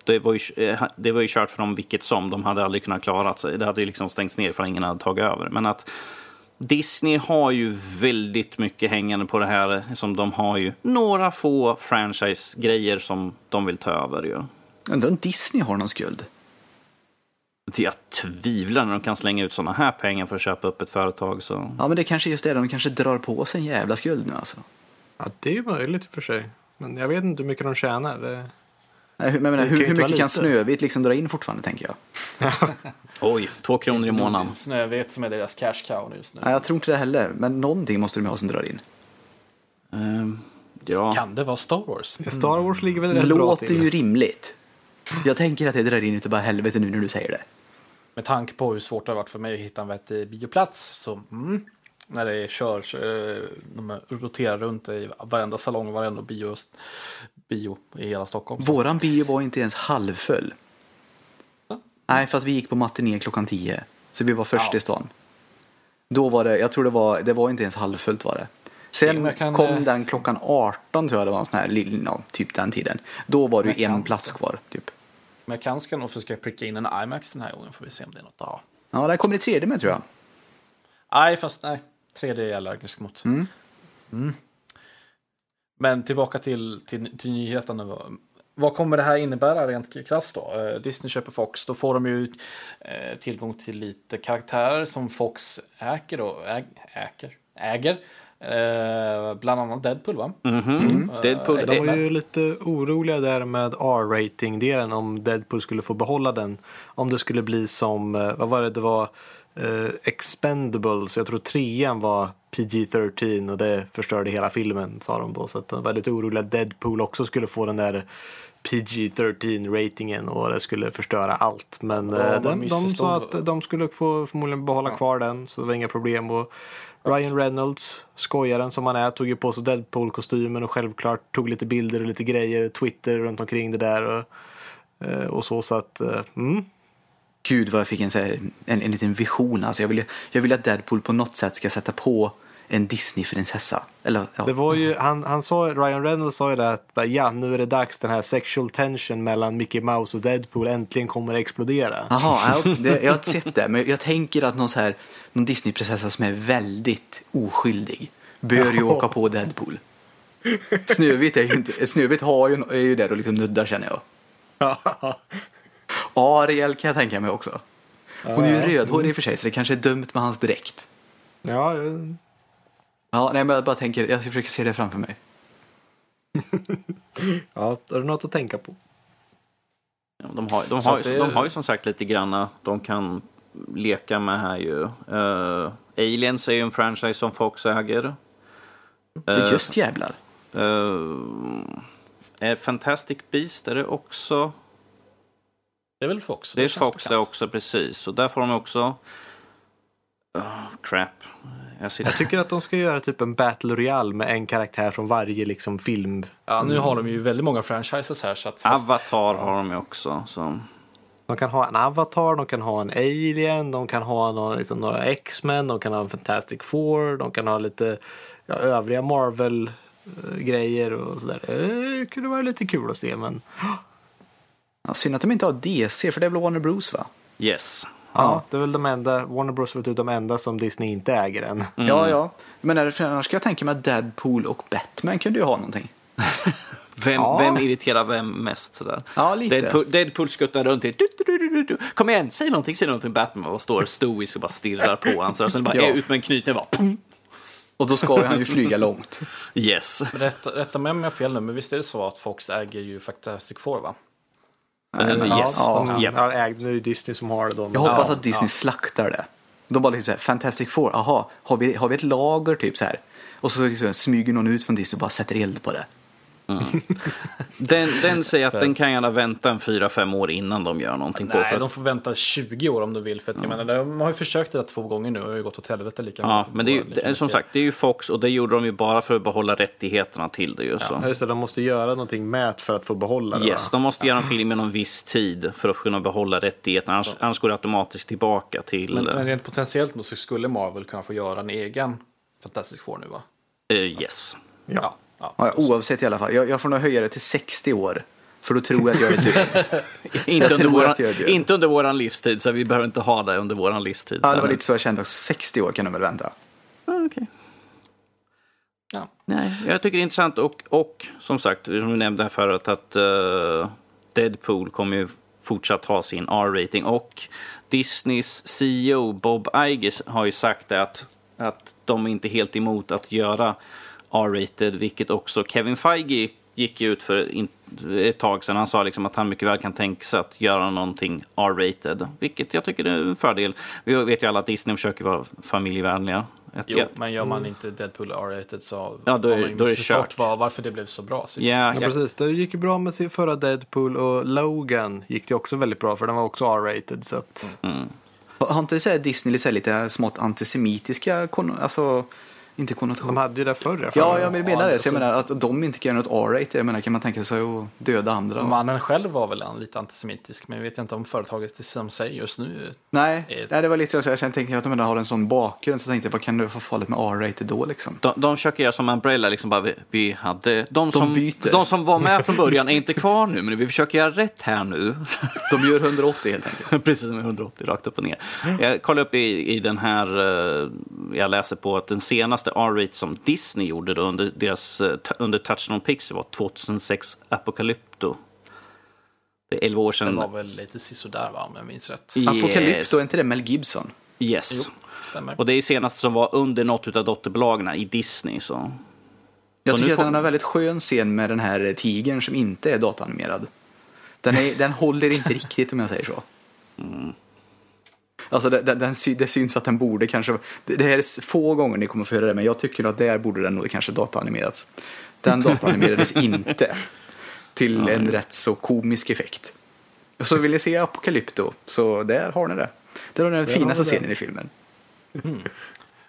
S1: det var, ju, eh, det var ju kört för dem vilket som. De hade aldrig kunnat klara sig. Det hade ju liksom stängts ner för ingen hade tagit över. Men att Disney har ju väldigt mycket hängande på det här. Som de har ju några få franchise-grejer som de vill ta över. Ju.
S3: undrar om Disney har någon skuld?
S1: Jag tvivlar när de kan slänga ut sådana här pengar för att köpa upp ett företag. Så.
S3: Ja, men det kanske är just det. De kanske drar på sig en jävla skuld nu alltså.
S2: Ja, det är ju möjligt i och för sig. Men jag vet inte hur mycket de tjänar. Det...
S3: Nej, Men, menar, hur, hur mycket kan. Snövit liksom dra in fortfarande tänker jag? <laughs>
S1: Oj, två kronor i månaden.
S4: Snövit som är deras cash cow just nu.
S3: Nej, jag tror inte det heller. Men någonting måste de ha som drar in.
S1: Ehm, ja.
S4: Kan det vara Star Wars?
S2: Star Wars ligger väl rätt bra
S3: Låter
S2: till.
S3: ju rimligt. Jag tänker att det drar in utav bara helvete nu när du säger det.
S4: Med tanke på hur svårt det har varit för mig att hitta en vettig bioplats. Så mm, när det körs, eh, de roterar runt i varenda salong, varenda bio, bio i hela Stockholm.
S3: Våran bio var inte ens halvfull. Nej, fast vi gick på matiné klockan 10. Så vi var först
S4: Ja.
S3: i stan. Då var det, jag tror det var, det var inte ens halvfullt var det. Sen
S4: kan,
S3: kom
S4: eh,
S3: den klockan 18 tror jag det var en sån här, ja, typ den tiden. Då var det ju en plats
S4: så.
S3: kvar, typ.
S4: Men jag kan ska nog försöka pricka in en IMAX den här gången får vi se om det är något att ha.
S3: Ja, där kommer det tredje med tror jag.
S4: Nej, fast nej. 3D är jag allergisk mot.
S3: Mm.
S4: Mm. Men tillbaka till, till, till nyheten. nu. Vad kommer det här innebära rent krasst då? Eh, Disney köper Fox, då får de ju eh, tillgång till lite karaktärer som Fox äger då, äg, äger, äger. Eh, bland annat Deadpool va?
S1: Mhm. Deadpool,
S4: Eh,
S2: De
S1: det,
S2: var ju lite oroliga där med R-rating-delen om Deadpool skulle få behålla den. Om det skulle bli som, eh, vad var det, det var eh, Expendables, jag tror trean var PG-13 och det förstörde hela filmen sa de då. Så att de var lite oroliga att Deadpool också skulle få den där PG-13-ratingen och det skulle förstöra allt. Men
S4: Ja,
S2: eh, den, de sa att de skulle få förmodligen behålla kvar den så det var inga problem. Och Ryan Reynolds, skojaren som han är, tog ju på sig Deadpool-kostymen och självklart tog lite bilder och lite grejer, Twitter runt omkring det där och, eh, och så. Så att, eh, mm.
S3: Gud vad jag fick en, en, en liten vision. Alltså jag, vill, jag vill att Deadpool på något sätt ska sätta på en Disney-prinsessa. Eller, ja.
S2: Det var ju, han, han sa, Ryan Reynolds sa ju det att ja, nu är det dags, den här sexual tension mellan Mickey Mouse och Deadpool äntligen kommer att explodera.
S3: Jaha, ja, det, jag har sett det. Men jag tänker att någon, så här, någon Disney-prinsessa som är väldigt oskyldig bör ju åka på Deadpool. Snövit, är ju inte, Snövit har ju, är ju där och liksom nuddar känner jag. Ariel kan jag tänka mig också. Hon är ju rödhårig i och för sig så det kanske är dumt med hans dräkt.
S2: ja,
S3: Ja, nej, men jag bara tänker, jag försöker se det framför mig. <laughs>
S2: ja, är det något att tänka på.
S1: Ja, De har, de, har,
S4: det-
S1: de har ju som sagt lite granna de kan leka med här ju. Eh, Aliens är ju en franchise som Fox äger.
S3: Det är
S1: Eh,
S3: just jävlar.
S1: eh, Fantastic Beast är det också.
S4: Det är väl Fox?
S1: Det är
S4: känns
S1: Fox det också, precis. Så där får de också... Oh, crap. Jag.
S2: Jag tycker att de ska göra typ en Battle Royale med en karaktär från varje liksom, film.
S4: Ja, nu har de ju väldigt många franchises här så att... fast-
S1: Avatar har de ju också. Så.
S2: De kan ha en Avatar, de kan ha en Alien, de kan ha någon, liksom, några X-Men, de kan ha en Fantastic Four, de kan ha lite ja, övriga Marvel-grejer och sådär. Det kunde vara lite kul att se men
S3: Ja, synd att de inte har DC, för det är väl Warner Bros va?
S1: Yes.
S2: Ja, det är väl de enda, Warner Bros är väl typ de enda som Disney inte äger än.
S3: Ja, ja. Men är det, för annars ska jag tänka mig att Deadpool och Batman kunde ju ha någonting. <laughs>
S1: Vem,
S2: Ja.
S1: vem irriterar vem mest sådär?
S3: Ja, lite.
S1: Deadpool, Deadpool skuttar runt i... Du, du, du, du, du. Kom igen, säg någonting, säg någonting. Batman och står stoisk och bara stirrar på honom. Så sen bara <laughs>
S3: Ja.
S1: är ut med en och bara... pum.
S3: Och då ska han ju flyga långt. <laughs>
S1: Yes.
S4: Rätta, rätta mig om jag har fel nu, men visst är det så att Fox äger ju Fantastic Four va?
S1: Uh, yes.
S3: Ja,
S1: Japp.
S2: ja, ägd, nu är det Disney som har det då.
S3: Jag hoppas att Disney
S4: ja.
S3: slaktar det. De bara liksom såhär, Fantastic Four, aha, har vi, har vi ett lager typ så här? Och så liksom smyger någon ut från Disney och bara sätter eld på det.
S1: Den, den säger att den kan gärna vänta en fyra fem år innan de gör någonting på.
S4: Nej, de får vänta 20 år om de vill. För att, jag menar, de har ju försökt det två gånger nu och det har ju gått åt helvete lika
S1: Ja, men det är ju, det som sagt, det är ju Fox och det gjorde de ju bara för att behålla rättigheterna till det ju. Så.
S2: Ja, just det, de måste göra någonting med det för att få behålla det.
S1: Yes,
S2: va?
S1: de måste göra en film inom viss tid för att kunna behålla rättigheterna. Annars, annars går det automatiskt tillbaka till...
S4: Men, men rent potentiellt så skulle Marvel kunna få göra en egen Fantastic Four nu va?
S1: eh, yes.
S2: Ja.
S4: Ja.
S3: oavsett i alla fall, jag, jag får nog höja det till 60 år. För då tror jag att jag är <laughs> död.
S1: Inte, under våran,
S3: att jag är död.
S1: inte under våran livstid, så vi behöver inte ha det under våran livstid.
S3: Ja, det var lite så jag kände också. 60 år kan de väl vänta.
S1: Ah, okej.
S4: Ja.
S1: Nej, jag tycker det är intressant och, och som sagt, som vi nämnde här förut, att eh, Deadpool kommer ju fortsatt ha sin R-rating och Disneys CEO Bob Iger har ju sagt det att, att de är inte helt emot att göra R-rated, vilket också Kevin Feige gick ut för ett tag sedan. Han sa liksom att han mycket väl kan tänka sig att göra någonting R-rated, vilket jag tycker är en fördel. Vi vet ju alla att Disney försöker vara familjevänliga.
S4: Jo,
S1: ja.
S4: men gör man inte Deadpool R-rated så
S1: Ja, då är-
S4: har man ju
S1: då är det
S4: missförstått
S1: kört.
S4: var, varför det blev så bra sist.
S1: Ja,
S2: Ja, precis. Det gick ju bra med sin förra Deadpool och Logan gick det också väldigt bra för den var också R-rated. Så att,
S3: Har inte Disney lite, smått antisemitiska, alltså inte
S2: de
S3: konnotationer?
S2: hade ju det förr.
S3: Ja, jag vill mena
S4: Ja,
S3: det. Så jag menar att de inte kan göra något R-rated. Jag menar, kan man tänka sig att döda andra?
S4: Mannen själv var väl en lite antisemitisk, men jag vet inte om företaget som säger just nu.
S3: Nej,
S4: Eh,
S3: nej, det var lite så. Jag sen tänkte jag att de ändå har en sån bakgrund. Så tänkte jag, vad kan det vara farligt med R-rated då liksom?
S1: De, de försöker göra som Umbrella, liksom bara, vi, vi hade, de, som,
S3: byter.
S1: de som var med från början är inte kvar nu, men vi försöker göra rätt här nu. <laughs>
S3: De gör 180 helt enkelt. <laughs>
S1: Precis som 180 rakt upp och ner. Jag kollade upp i, i den här, eh, jag läser på att den senaste R-rate som Disney gjorde då under, deras, eh, under Touchdown Pixel var 2006 Apocalypto. Det är 11 år
S4: Det
S1: sedan.
S4: var väl lite sisådär va, om jag minns rätt.
S1: Yes.
S3: Apocalypto, är inte det Mel Gibson?
S1: Yes.
S4: Jo, stämmer.
S1: Och det är senaste som var under något av dotterbolagen i Disney. Så.
S3: Jag tycker att
S1: kom-
S3: den har väldigt skön scen med den här tigern som inte är dataanimerad. Den, är, den håller inte riktigt om jag säger så. Alltså det, det, den, det syns att den borde kanske, det, det här är få gånger ni kommer få höra det men jag tycker att där borde den nog kanske dataanimerats. Den dataanimerades <laughs> inte till en rätt så komisk effekt. Så vill ni se Apocalypto så där har ni det. Det är den finaste scenen i filmen.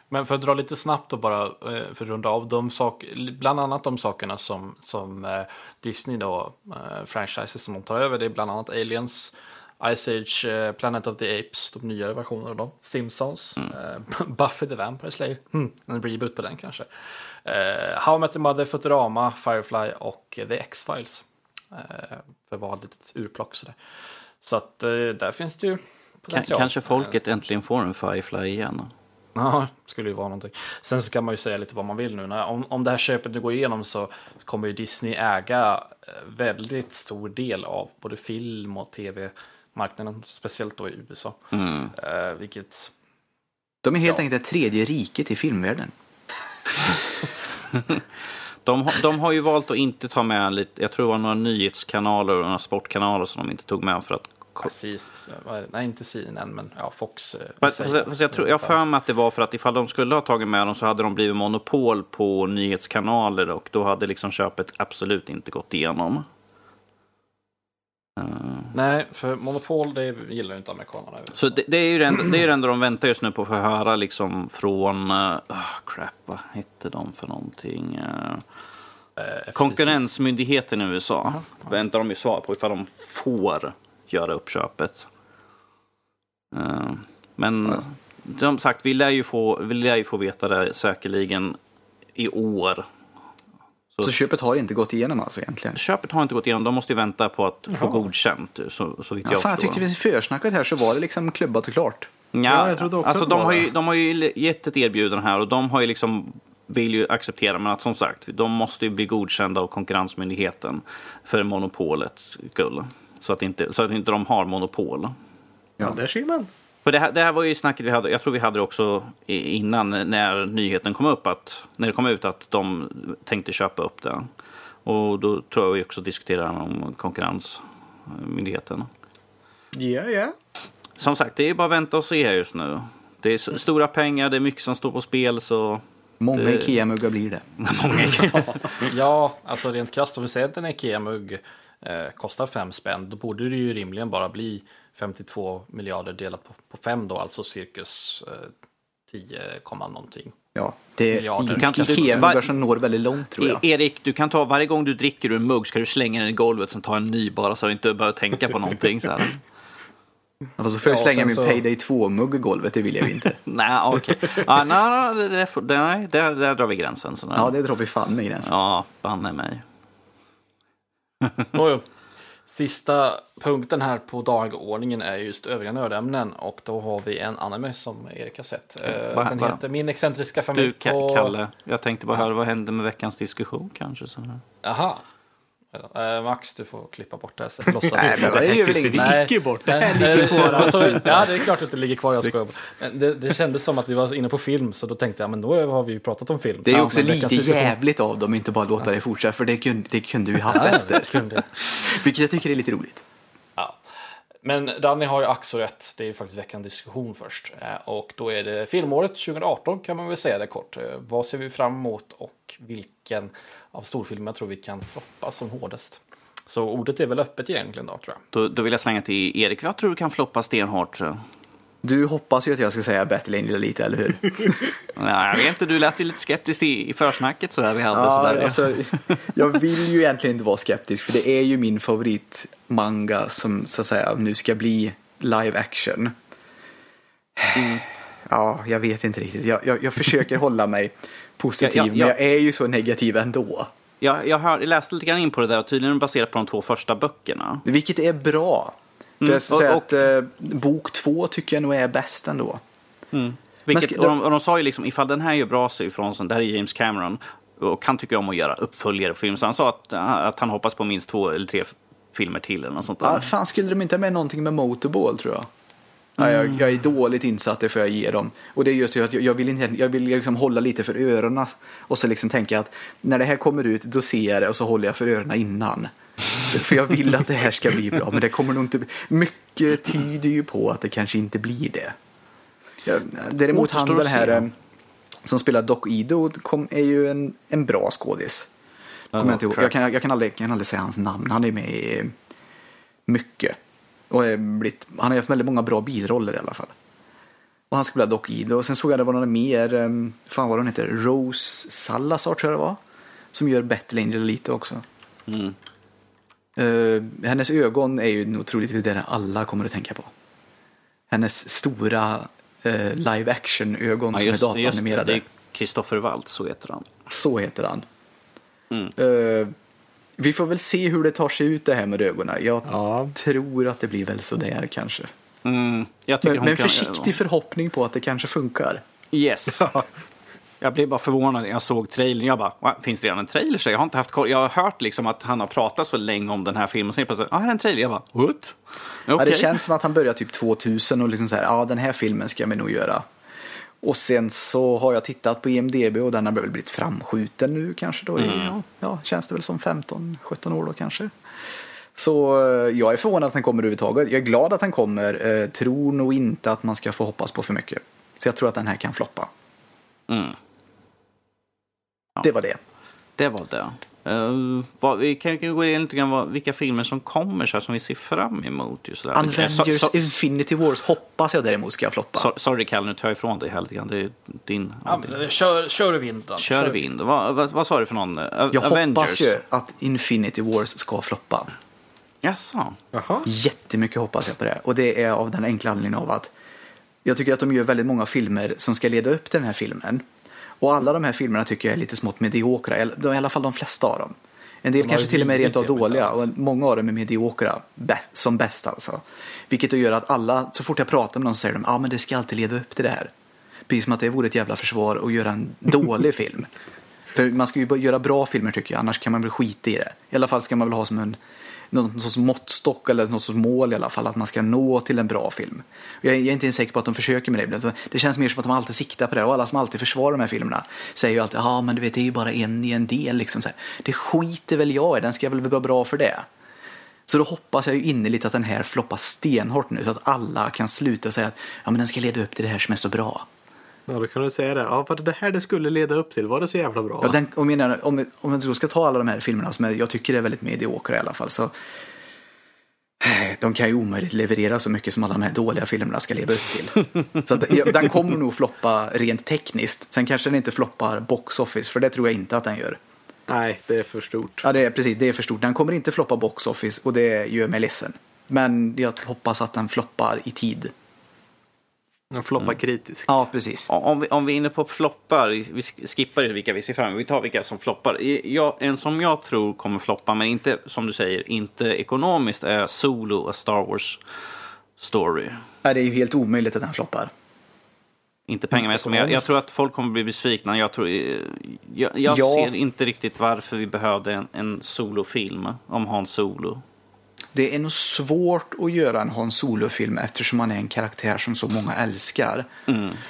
S4: Men för att dra lite snabbt och bara eh, för att runda av de sak, bland annat de sakerna som, som eh, Disney då, eh, franchises som de tar över, det är bland annat Aliens, Ice Age, eh, Planet of the Apes, de nyare versionerna då, Simpsons, eh, <laughs> Buffy the Vampire Slayer, hmm, en reboot på den kanske, eh, How I Met Your Mother, Futurama, Firefly och The X-Files. Eh, för att vara ett litet urplock sådär. Så att där finns det ju potential.
S1: kanske
S4: Eh,
S1: folket äntligen får en Firefly igen.
S4: Ja, skulle ju vara någonting. Sen så kan man ju säga lite vad man vill nu. Om, om det här köpet nu går igenom så kommer ju Disney äga väldigt stor del av både film och tv-marknaden, speciellt då i USA.
S1: Mm.
S4: Eh, vilket,
S3: De är helt
S4: Ja.
S3: enkelt det tredje riket i filmvärlden. <laughs>
S1: De, har- de har ju valt att inte ta med lite, jag tror det var några nyhetskanaler och några sportkanaler som de inte tog med för att
S4: precis, nej inte CNN, men ja, Fox. eh,
S1: Fast,
S4: säger-
S1: fast, fast jag, tror, jag har för mig att det var för att ifall de skulle ha tagit med dem så hade de blivit monopol på nyhetskanaler och då hade liksom köpet absolut inte gått igenom. Eh,
S4: Nej, för monopol det gillar ju inte amerikanerna.
S1: Så det, det är ju det enda, det är det enda de väntar just nu på att få höra liksom från, uh, crap, vad hette de för någonting? Uh,
S4: FCC.
S1: konkurrensmyndigheten i USA väntar de ju svar på ifall de får göra uppköpet. Eh, men som sagt, vi lär, ju få, vi lär ju få veta det säkerligen i år.
S3: Så köpet har inte gått igenom alltså egentligen?
S1: Köpet har inte gått igenom, de måste ju vänta på att få godkänt. Så, så vitt
S3: Ja,
S1: jag
S3: fan, jag tyckte vi försnacket här så var det liksom klubbat och klart.
S1: Ja,
S2: Ja, jag trodde också
S1: alltså de har, ju, de har ju gett ett erbjudande här och de har ju liksom vill ju acceptera, men att som sagt, de måste ju bli godkända av Konkurrensmyndigheten för monopolets skull. Så att inte, så att inte de har monopol.
S2: Ja, där ser man.
S1: För det här, det här var ju snacket vi hade, jag tror vi hade det också innan när nyheten kom upp, att, när det kom ut att de tänkte köpa upp det. Och då tror jag vi också diskuterade om Konkurrensmyndigheten.
S2: Ja, ja.
S1: Som sagt, det är bara att vänta och se här just nu. Det är stora pengar, det är mycket som står på spel så...
S3: Många
S1: Det-
S3: Ikea-muggar blir det. <laughs> <laughs>
S4: Ja, alltså rent krasst om vi säger att en Ikea-mugg eh, kostar 5 spänn, då borde det ju rimligen bara bli 52 miljarder delat på, på 5 då, alltså cirkus eh, 10, komma någonting.
S3: Ja, det. I-
S1: Kan
S3: som når väldigt långt tror jag.
S1: Erik, du kan ta varje gång du dricker ur en mugg ska du slänga den i golvet sen ta en ny bara så du inte behöver tänka på någonting. Så här.
S3: Alltså, så får jag
S4: Ja,
S3: slänga min
S4: så-
S3: Payday 2-mugg i golvet, det vill jag ju inte. <laughs>
S1: nej, okej. Ah, nej, nej, det, nej, där, där drar vi gränsen. Så där.
S3: Ja, det drar vi fan med gränsen.
S1: Ja, banne mig.
S4: Sista punkten här på dagordningen är just övriga nördämnen och då har vi en anime som Erik har sett. Eh,
S1: vad-
S4: Den heter Min excentriska familj
S1: Du,
S4: på...
S1: Kalle, jag tänkte bara höra vad hände med veckans diskussion kanske. Så här.
S4: Aha. Eh, Max, du får klippa bort det här sen. Låtsas
S3: Nej, men det gör väl ingenting.
S4: Nej.
S2: Gick bort.
S4: Nej, nej, alltså, ja, det är klart att det ligger kvar. Jag skojar. Det, det kändes som att vi var inne på film, så då tänkte jag, men då har vi ju pratat om film.
S3: Det är ju
S4: Ja,
S3: också lite jävligt av dem, inte bara låta det fortsätta, för det kunde, det kunde vi haft
S4: Ja,
S3: efter.
S4: kunde.
S3: Vilket jag tycker är lite roligt.
S4: Ja. Men Danny har ju så rätt. Det är ju faktiskt veckans diskussion först. Eh, Och då är det filmåret 2018 kan man väl säga det kort. Eh, Vad ser vi fram emot och vilken av storfilmerna tror vi kan floppa som hårdast? Så ordet är väl öppet egentligen då tror jag.
S1: Då, då vill jag slänga till Erik, vad tror du kan floppa stenhårt?
S3: Du hoppas ju att jag ska säga Battle Angel lite, eller hur? <laughs>
S1: Nej, jag vet inte, du lät ju lite skeptisk i, i försnacket sådär vi hade.
S3: Ja,
S1: sådär.
S3: alltså, <laughs> jag vill ju egentligen inte vara skeptisk, för det är ju min favoritmanga som så att säga nu ska bli live action. Ja, jag vet inte riktigt. Jag, jag, jag försöker hålla mig positiv,
S1: Ja, ja, ja.
S3: men jag är ju så negativ ändå.
S1: Jag, jag, hör, läste lite grann in på det där och tydligen baserat på de två första böckerna.
S3: Vilket är bra. För
S1: Mm,
S3: jag ska
S1: och-
S3: säga
S1: och-
S3: att eh, bok två tycker jag nog är bäst ändå.
S1: Vilket,
S3: ska-
S1: och, de, och de sa ju liksom, ifall den här gör bra sig ifrån sig, det här är James Cameron, och han tycker om att göra uppföljare på film, så han sa att, att han hoppas på minst två eller tre filmer till eller något sånt där.
S3: Ja, fan, skulle de inte ha med någonting med Motorball tror jag? Ja, jag,
S1: Mm.
S3: jag är dåligt insatt, det får jag ge dem. Och det är just det att jag, vill, inte, jag vill liksom hålla lite för öronen och så liksom tänka att när det här kommer ut då ser jag det och så håller jag för öronen innan. <laughs> för jag vill att det här ska bli bra, men det kommer nog inte bli. Mycket tyder ju på att det kanske inte blir det. Jag, däremot han den här eh, som spelar Doc Ido kom, är ju en, en bra skådis. Kommer jag, inte ihåg.
S1: crap.
S3: jag, kan, jag kan, aldrig, kan aldrig säga hans namn. Han är med i mycket. Och är blivit, han har haft väldigt många bra biroller i alla fall. Och han spelar Doc Ido. Och sen såg jag det var någon mer, um, fan vad hon heter, Rose Salazar tror jag det var. Som gör Battle Angel lite också.
S1: Mm.
S3: Eh, hennes ögon är ju troligtvis det alla kommer att tänka på. Hennes stora eh, live action ögon
S1: Ja,
S3: som är
S1: just det,
S3: datanimerade.
S1: det är Kristoffer Waltz, så heter han.
S3: Så heter han.
S1: Mm.
S3: Eh, vi får väl se hur det tar sig ut det här med ögonen. Jag
S2: Ja.
S3: tror att det blir väl sådär kanske.
S1: Mm,
S3: Men,
S1: hon
S3: men
S1: kan-
S3: försiktig förhoppning på att det kanske funkar.
S1: Yes. Jag blev bara förvånad när jag såg trailern. Jag bara, "Va, finns det redan en trailer? Så jag har inte haft koll. Jag har hört liksom att han har pratat så länge om den här filmen. Sen plötsligt, ja, här är en trailer. Jag bara, what?
S3: Ja,
S1: Okej.
S3: det känns som att han börjar typ 2000 och liksom så här, ja den här filmen ska vi nog göra. Och sen så har jag tittat på IMDB och den har väl blivit framskjuten nu kanske då.
S1: Mm.
S3: Ja, ja, känns det väl som 15-17 år då kanske. Så eh, jag är förvånad att den kommer överhuvudtaget. Jag är glad att den kommer. Eh, tror nog inte att man ska få hoppas på för mycket. Så jag tror att den här kan floppa.
S1: Mm,
S3: Det var det.
S1: det var det. Uh, vad, vi kan ju gå in lite grann vad, vilka filmer som kommer så här, som vi ser fram emot. Just sådär.
S3: Avengers
S1: Så- så-
S3: Infinity Wars hoppas jag däremot ska floppa.
S1: so- Sorry Kalle, nu tar jag ifrån dig här lite grann. Det är din...
S4: Ja, men, kör, kör vinden.
S1: Kör vind. Vad, vad, vad sa du för någon? A-
S3: jag
S1: Avengers?
S3: hoppas ju att Infinity Wars ska floppa.
S1: Jaså?
S2: Jaha.
S3: Jättemycket hoppas jag på det. Och det är av den enkla anledningen av att jag tycker att de gör väldigt många filmer som ska leda upp till den här filmen. Och alla de här filmerna tycker jag är lite smått mediokra, i alla fall de flesta av dem. En del
S2: De
S3: kanske till och med rent av dåliga och många av dem är mediokra som bäst alltså. Vilket då gör att alla, så fort jag pratar med någon säger de ja ah, men det ska alltid leda upp till det här. Precis som att det vore ett jävla försvar att göra en dålig <laughs> film. För man ska ju göra bra filmer tycker jag, annars kan man väl skita i det. I alla fall ska man väl ha som en någon sorts måttstock eller något sorts mål i alla fall, att man ska nå till en bra film. Jag, är- jag är inte ens säker på att de försöker med det. Det känns mer som att de alltid siktar på det och alla som alltid försvarar de här filmerna säger ju alltid ja men du vet det är ju bara en i en del liksom. Så här. Det skiter väl jag i, den ska väl vara bra för det. Så då hoppas jag ju innerligt att den här floppar stenhårt nu så att alla kan sluta säga att ja men den ska leda upp till det här som är så bra.
S2: Ja, då kan du säga det. Ja, för det här det skulle leda upp till, var det så jävla bra?
S3: Ja, den, om, jag om, om jag då ska ta alla de här filmerna som jag, tycker är väldigt mediokra i alla fall så eh, de kan ju omöjligt leverera så mycket som alla de här dåliga filmerna ska leva upp till. <laughs> Så den kommer nog floppa rent tekniskt. Sen kanske den inte floppar box office, för det tror jag inte att den gör.
S2: Nej, det är för stort.
S3: Ja, det är precis, det är för stort. Den kommer inte floppa box office och det gör mig ledsen. Men jag hoppas att den floppar i tid.
S2: Den floppar kritiskt.
S3: Ja, precis.
S1: Om vi, om vi är inne på floppar, vi skippar vilka vi ser fram emot. Vi tar vilka som floppar. Jag, en som jag tror kommer floppa, men inte som du säger, inte ekonomiskt, är Solo, A Star Wars Story.
S3: Nej, det är ju helt omöjligt att den floppar.
S1: Inte pengamässigt, men jag, jag tror att folk kommer bli besvikna. Jag, tror, eh, jag, jag
S3: Ja.
S1: ser inte riktigt varför vi behövde en, en solofilm om Han Solo.
S3: Det är nog svårt att göra en Han Solo-film eftersom han är en karaktär som så många älskar.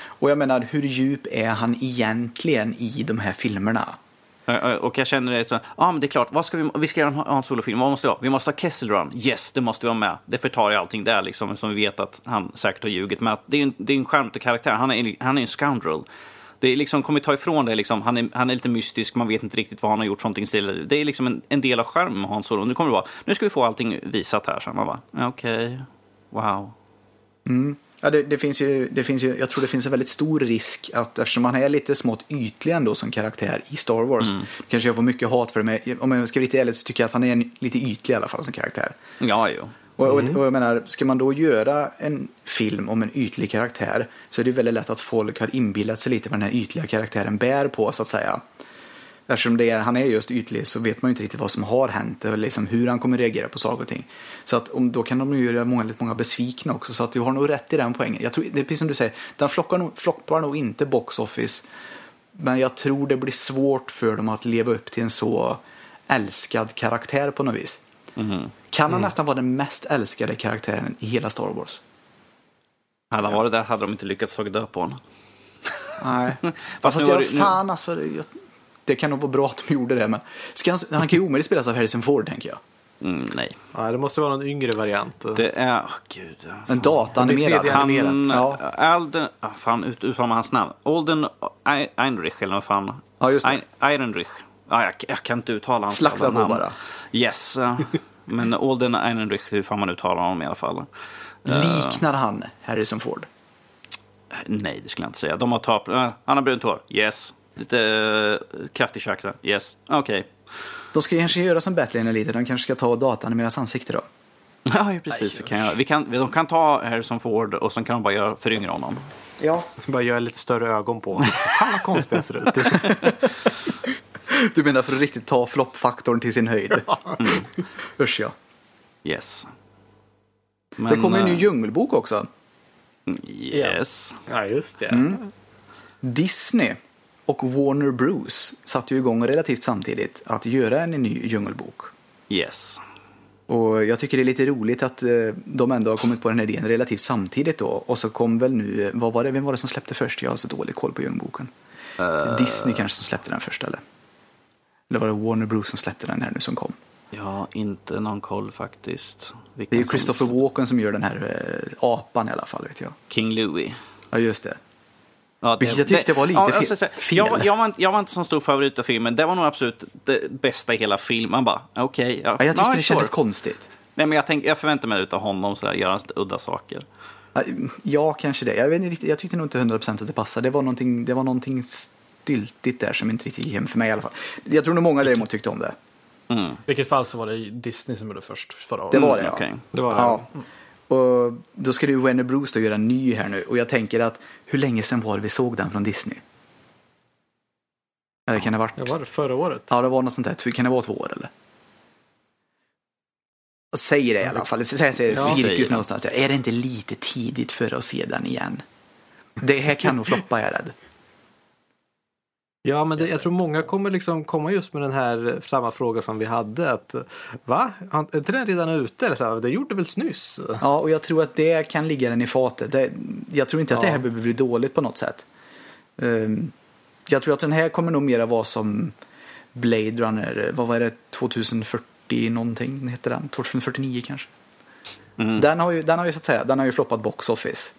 S3: Och jag menar, hur djup är han egentligen i de här filmerna?
S1: Eh, eh, Och jag känner det så, ja men det är klart, vad ska vi, vi ska göra en Han Solo-film, vad måste vi ha? Vi måste ha Kessel Run, yes, det måste vi ha med. Det förtar ju allting där liksom, som vi vet att han säkert har ljugit. Men att det är ju en, det är en charmig karaktär, han är, han är en scoundrel. Det är liksom, kommer ta ifrån det, liksom, han, är, han är lite mystisk, man vet inte riktigt vad han har gjort någonting. Still. Det är liksom en, en del av skärmen med Hans Solo. Nu kommer det vara, nu ska vi få allting visat här. Så man bara, ja, okej, wow.
S3: Ja, det, det, finns ju, det finns ju, jag tror det finns en väldigt stor risk att eftersom han är lite smått ytlig ändå som karaktär i Star Wars. Kanske jag får mycket hat för det, men om jag ska vara lite ärlig så tycker jag att han är en, lite ytlig i alla fall som karaktär.
S1: Ja, jo.
S3: Och, och, och jag menar, ska man då göra en film om en ytlig karaktär så är det väldigt lätt att folk har inbillat sig lite vad den här ytliga karaktären bär på så att säga. Eftersom det är, han är just ytlig så vet man ju inte riktigt vad som har hänt eller liksom hur han kommer reagera på saker och ting. Så att om, då kan de ju göra många, många besvikna också. Så att du har nog rätt i den poängen. Jag tror, det är precis som du säger, den flockar nog, floppar nog inte box office. Men jag tror det blir svårt för dem att leva upp till en så älskad karaktär på något vis. Kan han nästan vara den mest älskade karaktären i hela Star Wars?
S1: Hade han varit där hade de inte lyckats ta död på honom.
S3: Nej. <laughs>
S1: Fast
S3: Fast
S1: nu
S3: jag,
S1: var det- nu-
S3: fan alltså. Det, jag, det kan nog vara bra att de gjorde det. Men ska han, han kan ju omöjligt spelas av Harrison Ford tänker jag.
S1: Mm, nej.
S2: Ja, det måste vara någon yngre variant.
S1: Det är, åh gud. ja,
S3: En dataanimerad.
S2: Det blir 3D
S3: Han.
S1: Han,
S3: Ja.
S1: Alden, ah, fan ut, uttalar man hans namn? Olden Ei- Einrich eller vad fan?
S3: Ja, just det.
S1: Ein- Ehrenrich. Ah, jag, jag kan inte uttala hans namn.
S3: bara.
S1: Yes. <laughs> eh, men Olden Einrich, hur fan man uttalar honom i alla fall.
S3: liknar han Harrison Ford?
S1: Nej, det skulle jag inte säga. De har tap, uh, han har brunt hår. Yes. Lite uh, kraftig käke. Yes. Okej.
S3: De ska kanske göra som Battleline lite. De kanske ska ta och dataanimeras ansikte då.
S1: Ja, <laughs> ja, precis. Vi kan, vi kan, de kan ta Harrison Ford och sen kan de bara göra, föryngra honom.
S3: Ja.
S2: Bara göra lite större ögon på. <laughs> Fan vad konstigt jag ser ut. <laughs>
S3: Du menar för att riktigt ta floppfaktorn till sin höjd? Mm. Usch ja.
S1: Yes.
S3: Det
S1: Men,
S3: kommer en ny
S1: eh,
S3: djungelbok också.
S1: Yes.
S2: Ja, just det.
S3: Mm. Disney och Warner Bros satte ju igång relativt samtidigt att göra en ny djungelbok.
S1: Yes.
S3: Och jag tycker det är lite roligt att eh, de ändå har kommit på den här idén relativt samtidigt då. Och så kom väl nu, vad var det, vem var det som släppte först? Jag har så dålig koll på djungelboken. Disney kanske som släppte den först eller? Eller var det Warner Bros som släppte den här nu som kom?
S1: Jag har inte någon koll faktiskt.
S3: Det
S1: Vilken
S3: är ju
S1: som-
S3: Christopher Walken som gör den här eh, apan i alla fall vet jag.
S1: King Louie.
S3: Ja just det.
S1: Ja,
S3: Vilket jag tyckte var lite
S1: jag
S3: fel-
S1: ska säga,
S3: fel.
S1: Jag, jag, var inte, jag var inte så stor favorit av filmen. Det var nog absolut det bästa i hela filmen. Man bara, okej. ja,
S3: Ja, jag tyckte
S1: ja,
S3: det kändes
S1: sure.
S3: konstigt.
S1: Nej, men jag, tänk, jag förväntar mig utav honom sådär, göra udda saker.
S3: Ja, Ja, kanske det. Jag, vet inte, jag tyckte nog inte 100% att det passade. Det var någonting, det var någonting styltigt där som inte riktigt gick hem för mig i alla fall. Jag tror nog många däremot tyckte om det.
S1: Mm.
S4: I vilket fall så var det Disney som gjorde först förra året.
S3: Det var det
S1: Mm,
S3: ja.
S1: okej.
S2: Det var det.
S3: Ja. Och då ska ju Warner Bros då göra en ny här nu. Och jag tänker att hur länge sedan var det vi såg den från Disney? Eller kan det ha varit?
S2: Det var det förra året.
S3: Ja, det var något sånt där. Kan det vara två år eller? Och Säg det i alla fall. Säg, säg,
S2: Ja,
S1: säger
S3: cirkus
S1: det.
S3: någonstans. Är det inte lite tidigt för att se den igen? Det här kan nog floppa, jag är rädd.
S2: Ja, men det, jag tror många kommer liksom komma just med den här samma fråga som vi hade. Att, va? Är inte den redan ute? Eller så här, det gjorde väl nyss?
S3: Ja, och jag tror att det kan ligga den i fatet. Det, jag tror inte att det här
S2: Ja.
S3: behöver bli dåligt på något sätt. Ehm, jag tror att den här kommer nog mera vara som Blade Runner, vad var det, 2040 någonting heter den? 2049 kanske.
S1: Mm.
S3: Den har ju, den har ju så att säga, den har ju floppat box office.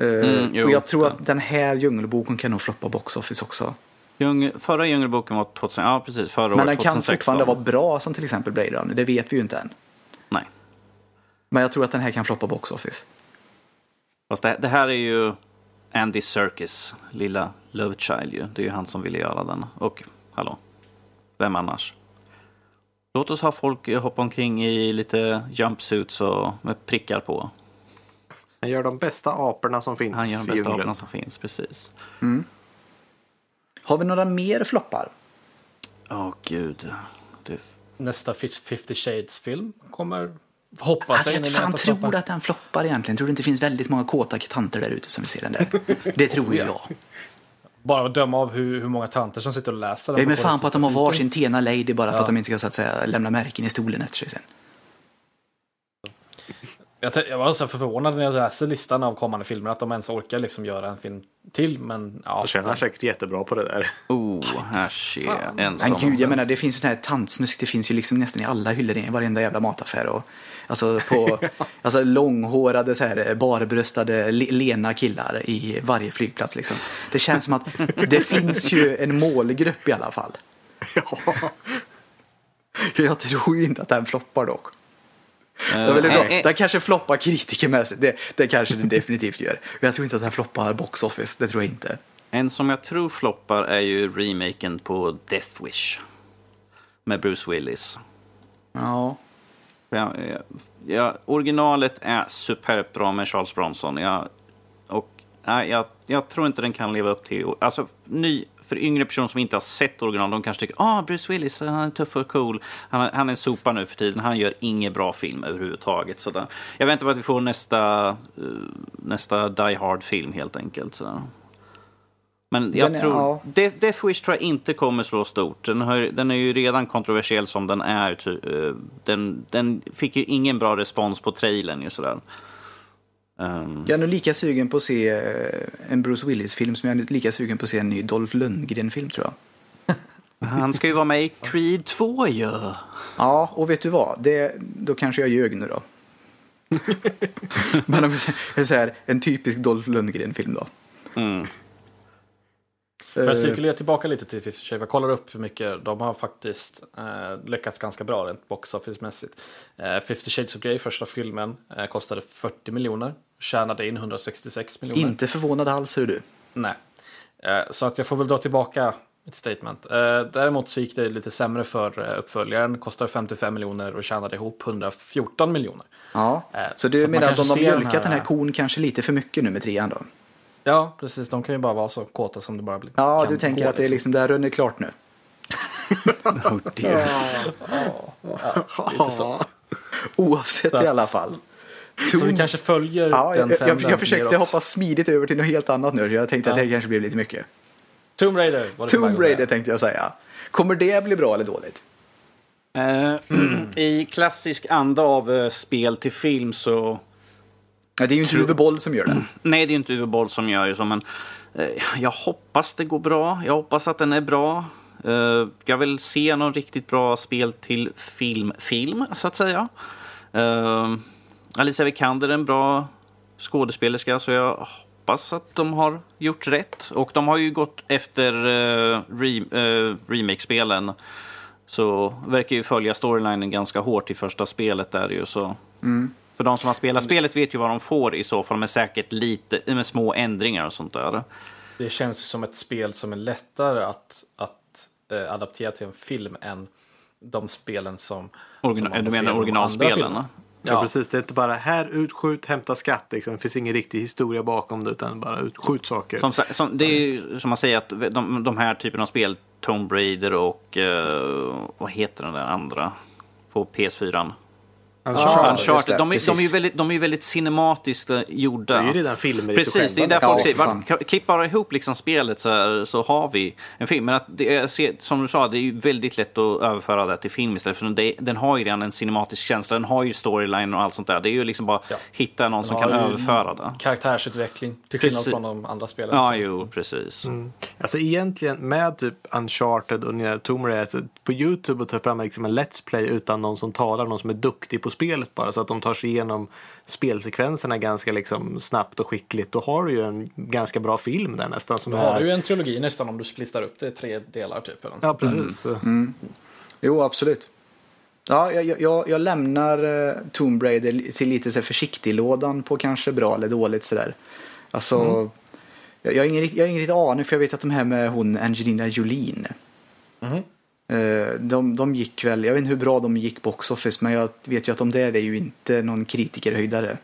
S3: Ehm,
S1: Mm, jo,
S3: och jag tror
S1: det.
S3: att den här Djungelboken kan nog floppa box office också.
S1: Djungel, förra Djungelboken var 2000, ja precis, förra
S3: Men den
S1: året,
S3: kan
S1: 2016.
S3: fortfarande vara bra som till exempel Blade Runner, det vet vi ju inte än.
S1: Nej.
S3: Men jag tror att den här kan floppa box office.
S1: Fast det, det här är ju Andy Serkis lilla Love Child ju. Det är ju han som ville göra den. Och hallå, vem annars? Låt oss ha folk eh, hoppa omkring i lite jumpsuits och med prickar på.
S2: Han gör de bästa aporna som finns
S1: Han gör de bästa aporna som finns, precis.
S3: Har vi några mer floppar?
S1: Åh gud. Det,
S4: Nästa 50 Shades-film kommer, hoppas
S3: Alltså jag fan tror
S4: floppar.
S3: att den floppar egentligen. Tror du inte det finns väldigt många kåta tanter där ute som vill se den där? Det tror ju jag.
S4: Bara att döma av hur, hur många tanter som sitter och läser den.
S3: Jag är med fan på att de har varsin Tena Lady bara för
S4: Ja.
S3: att de inte ska så att säga lämna märken i stolen efter sig sen.
S4: Jag, jag var så förvånad när jag läste listan av kommande filmer att de ens orkar liksom göra en film till. Men ja,
S2: Jag känner säkert jättebra på det där.
S1: oh, här ser jag en
S3: Men gud, jag menar det finns ju sån här tantsnusk. Det finns ju liksom nästan i alla hyllor i varenda jävla mataffär. Och, alltså på <laughs> alltså långhårade så här barbröstade le- lena killar i varje flygplats liksom. Det känns som att det <laughs> finns ju en målgrupp i alla fall. Jag tror ju inte att den floppar dock. Det är väldigt bra.
S1: Eh, eh,
S3: Den kanske floppar kritikermässigt. Det, det kanske den definitivt gör. Men jag tror inte att den floppar box office. Det tror jag inte.
S1: En som jag tror floppar är ju remaken på Death Wish. Med Bruce Willis.
S3: Ja.
S1: Ja, ja, originalet är superbt bra med Charles Bronson. Ja, och, nej, jag, jag tror inte den kan leva upp till... Alltså, ny, för yngre personer som inte har sett original, de kanske tycker ah Bruce Willis, han är tuff och cool. Han, är- han är en sopa nu för tiden. Han gör ingen bra film överhuvudtaget. Så där. Jag väntar på att vi får nästa, eh, nästa Die Hard-film helt enkelt. Så. Men jag
S3: Den är-
S1: tror...
S3: ja.
S1: Death, Death Wish tror jag inte kommer slå stort. Den, har, den är ju redan kontroversiell som den är. Eh, den, den fick ju ingen bra respons på trailern. Ju sådär. Ehm,
S3: Jag är nog lika sugen på att se eh, en Bruce Willis-film som jag är lika sugen på att se en ny Dolph Lundgren-film tror jag. <laughs>
S1: han ska ju vara med i Creed 2 ju.
S3: Ja, och vet du vad? Det, då kanske jag ljög nu då. <laughs> Men om vi säger en typisk Dolph Lundgren-film då.
S1: Mm.
S4: För att
S3: Eh,
S4: cirkulera tillbaka lite till 50 Shades, jag kollar upp hur mycket de har faktiskt eh, lyckats ganska bra rent box office-mässigt. Eh, 50 Shades of Grey, första filmen, eh, kostade 40 miljoner, tjänade in 166 miljoner.
S3: Inte förvånad alls hur du.
S4: Nej. Eh, så att jag får väl dra tillbaka mitt statement. Eh, däremot så gick det lite sämre för eh, uppföljaren, kostade 55 miljoner och tjänade ihop 114 miljoner.
S3: Ja, så du
S4: så
S3: menar att de har mjölkat den
S4: här-
S3: här kon kanske lite för mycket nu med trean då?
S4: Ja, precis. De kan ju bara vara så kåta som det bara blir.
S3: Ja, du tänker att det är liksom, det här rönner klart nu. <laughs>
S1: Oh dear.
S4: Lite så. <laughs>
S3: Oavsett i alla fall.
S4: Så vi kanske följer
S3: Ja,
S4: den
S3: jag,
S4: trenden
S3: jag, jag försökte
S4: neråt.
S3: hoppa smidigt över till något helt annat nu. Jag tänkte att det här kanske blev lite mycket.
S4: Tomb Raider var det
S3: Tomb. Raider tänkte jag säga. Kommer det bli bra eller dåligt?
S1: Eh, <clears throat> I klassisk anda av eh, spel till film så...
S3: Ja, det är ju inte Uwe Boll som gör det. <clears throat>
S1: Nej, det är inte Uwe Boll som gör det så, men eh, jag hoppas det går bra. Jag hoppas att den är bra. Jag vill se någon riktigt bra spel till film, film så att säga. Alicia Vikander är en bra skådespelerska, så jag hoppas att de har gjort rätt. Och de har ju gått efter uh, re, eh, remake-spelen. Så verkar ju följa storylinen ganska hårt i första spelet där ju. Så. För de som har spelat spelet vet ju vad de får i så fall med säkert lite, med små ändringar och sånt där.
S4: Det känns som ett spel som är lättare att, att eh, adaptera till en film än de spelen som...
S1: Origina-
S4: som
S1: du menar originalspelen?
S2: Ja.
S4: Ja,
S2: precis. Det är inte bara här utskjut, hämta skatt. Liksom. Det finns ingen riktig historia bakom det utan bara utskjut saker.
S1: Som, som, det är ju som man säger att de, de här typen av spel, Tomb Raider och eh, vad heter den där andra på PS4?
S2: Uncharted.
S3: Just
S1: Uncharted.
S3: det,
S1: De, är- de, är ju
S3: precis.
S1: väldigt, de är ju väldigt cinematiskt eh, gjorda.
S2: Det är ju redan filmer i
S1: Precis,
S2: sig
S1: det är
S2: själva.
S1: därför
S3: Ja,
S1: folk säger, klipp bara ihop liksom spelet så, här, så har vi en film. Men att det är, som du sa, det är ju väldigt lätt att överföra det till film istället. För det, den har ju redan en cinematisk känsla, den har ju storyline och allt sånt där. Det är ju liksom bara
S4: Ja.
S1: hitta någon som
S4: har
S1: kan överföra det.
S4: Karaktärsutveckling, till skillnad
S1: Precis.
S4: från de andra spelen.
S1: Ja, jo, precis.
S2: Alltså egentligen med typ Uncharted och Tomb Raider på Youtube och ta fram liksom en Let's Play utan någon som talar, någon som är duktig på spelet bara så att de tar sig igenom spelsekvenserna ganska liksom snabbt och skickligt. Då har du ju en ganska bra film där nästan som
S4: Då har
S2: är...
S4: du ju en trilogi nästan om du splittar upp det i tre delar typ. Eller
S2: Ja, precis.
S3: Jo, absolut. Ja, jag, jag, jag lämnar eh, Tomb Raider till lite så här försiktig-lådan på kanske bra eller dåligt sådär. Alltså, jag, jag, har ingen, jag har ingen riktig aning för jag vet att de här med hon Angelina Jolie.
S4: Mhm.
S3: Eh, De, de gick väl, jag vet inte hur bra de gick box office men jag vet ju att de där är ju inte någon kritikerhöjdare.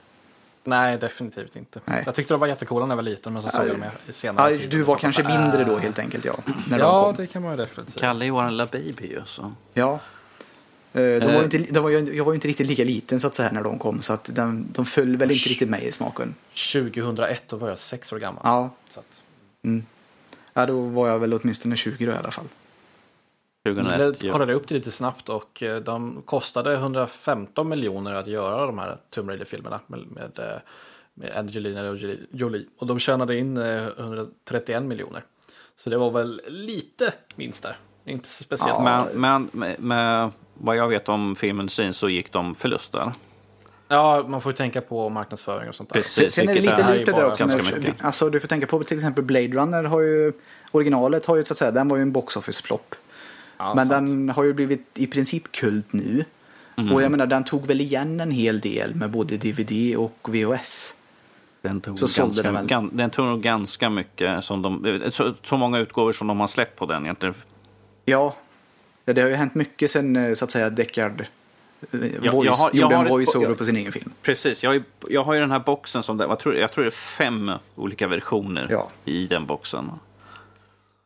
S4: Nej, definitivt inte.
S3: Nej.
S4: Jag tyckte de var jättecoola när jag var liten, men så såg
S3: Ja,
S4: jag dem i senare tid.
S3: du var kanske
S4: Äh.
S3: mindre då helt enkelt ja. När de
S4: Ja,
S3: kom.
S4: det kan man ju definitivt.
S1: Kalle är vår lilla baby ju. Så.
S3: Ja. Eh, De var
S1: Eh.
S3: ju inte, de var ju, jag var ju inte riktigt lika liten så att säga när de kom så att de, de föll väl inte riktigt med i smaken.
S4: 2001, då var jag sex år gammal.
S3: Ja,
S4: Så att,
S3: Ja, då var jag väl åtminstone 20 då i alla fall.
S1: 2001.
S4: jag
S1: ja.
S4: kollade upp det lite snabbt och eh, de kostade 115 miljoner att göra de här Tomb Raider-filmerna med, med, eh, med Angelina Jolie- Jolie. Och de tjänade in eh, 131 miljoner. Så det var väl lite minst där. Inte speciellt.
S3: Ja.
S1: Men, men med, med vad jag vet om filmindustrin så gick de förlust där.
S4: Ja, man får ju tänka på marknadsföring och sånt där.
S1: Precis.
S3: Sen är det lite lurt det där också.
S1: mycket.
S3: Alltså du får tänka på till exempel Blade Runner har ju originalet har ju så att säga, den var ju en box office flopp.
S4: Ja,
S3: Men
S4: sant.
S3: den har ju blivit i princip kult nu.
S1: Mm.
S3: Och jag menar den tog väl igen en hel del med både DVD och VHS.
S1: Den tog,
S3: Så
S1: ganska,
S3: den väl.
S1: gan, den tog nog ganska mycket. Som de, så, så många utgåvor som de har släppt på den egentligen.
S3: Ja, ja, det har ju hänt mycket sen eh, så att säga Deckard eh,
S1: jag
S3: voice,
S1: har- jag
S3: gjorde
S1: har
S3: en voice-over
S1: jag-
S3: på sin egen film.
S1: Precis, jag har, ju, jag har ju den här boxen som det, jag, tror, jag tror det är fem olika versioner
S3: Ja.
S1: i den boxen.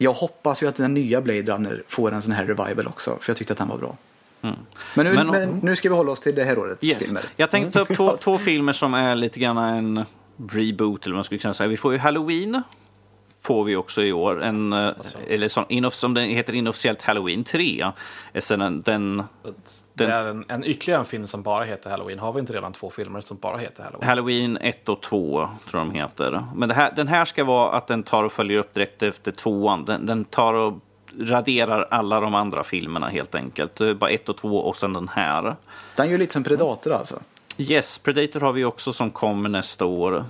S3: Jag hoppas ju att den nya Blade Runner får en sån här revival också, för jag tyckte att den var bra. Men, nu,
S1: Mm. Men-
S3: men, nu ska vi hålla oss till det här årets
S1: Yes.
S3: filmer.
S1: Jag tänkte ta upp två, två filmer som är lite grann en reboot, eller vad man skulle kunna säga. Vi får ju Halloween, får vi också i år. En, eh, eller som, som den heter inofficiellt Halloween 3. Eh, Sen den, den
S4: Det
S1: den-
S4: är en, en ytterligare en film som bara heter Halloween. Har vi inte redan två filmer som bara heter Halloween?
S1: Halloween 1 och 2 tror de heter. Men det här, den här ska vara att den tar och följer upp direkt efter tvåan. Den, den tar och raderar alla de andra filmerna helt enkelt. Det är Bara 1 och 2 och sen den här.
S3: Den gör lite som Predator alltså.
S1: Yes, Predator har vi också som kommer nästa år.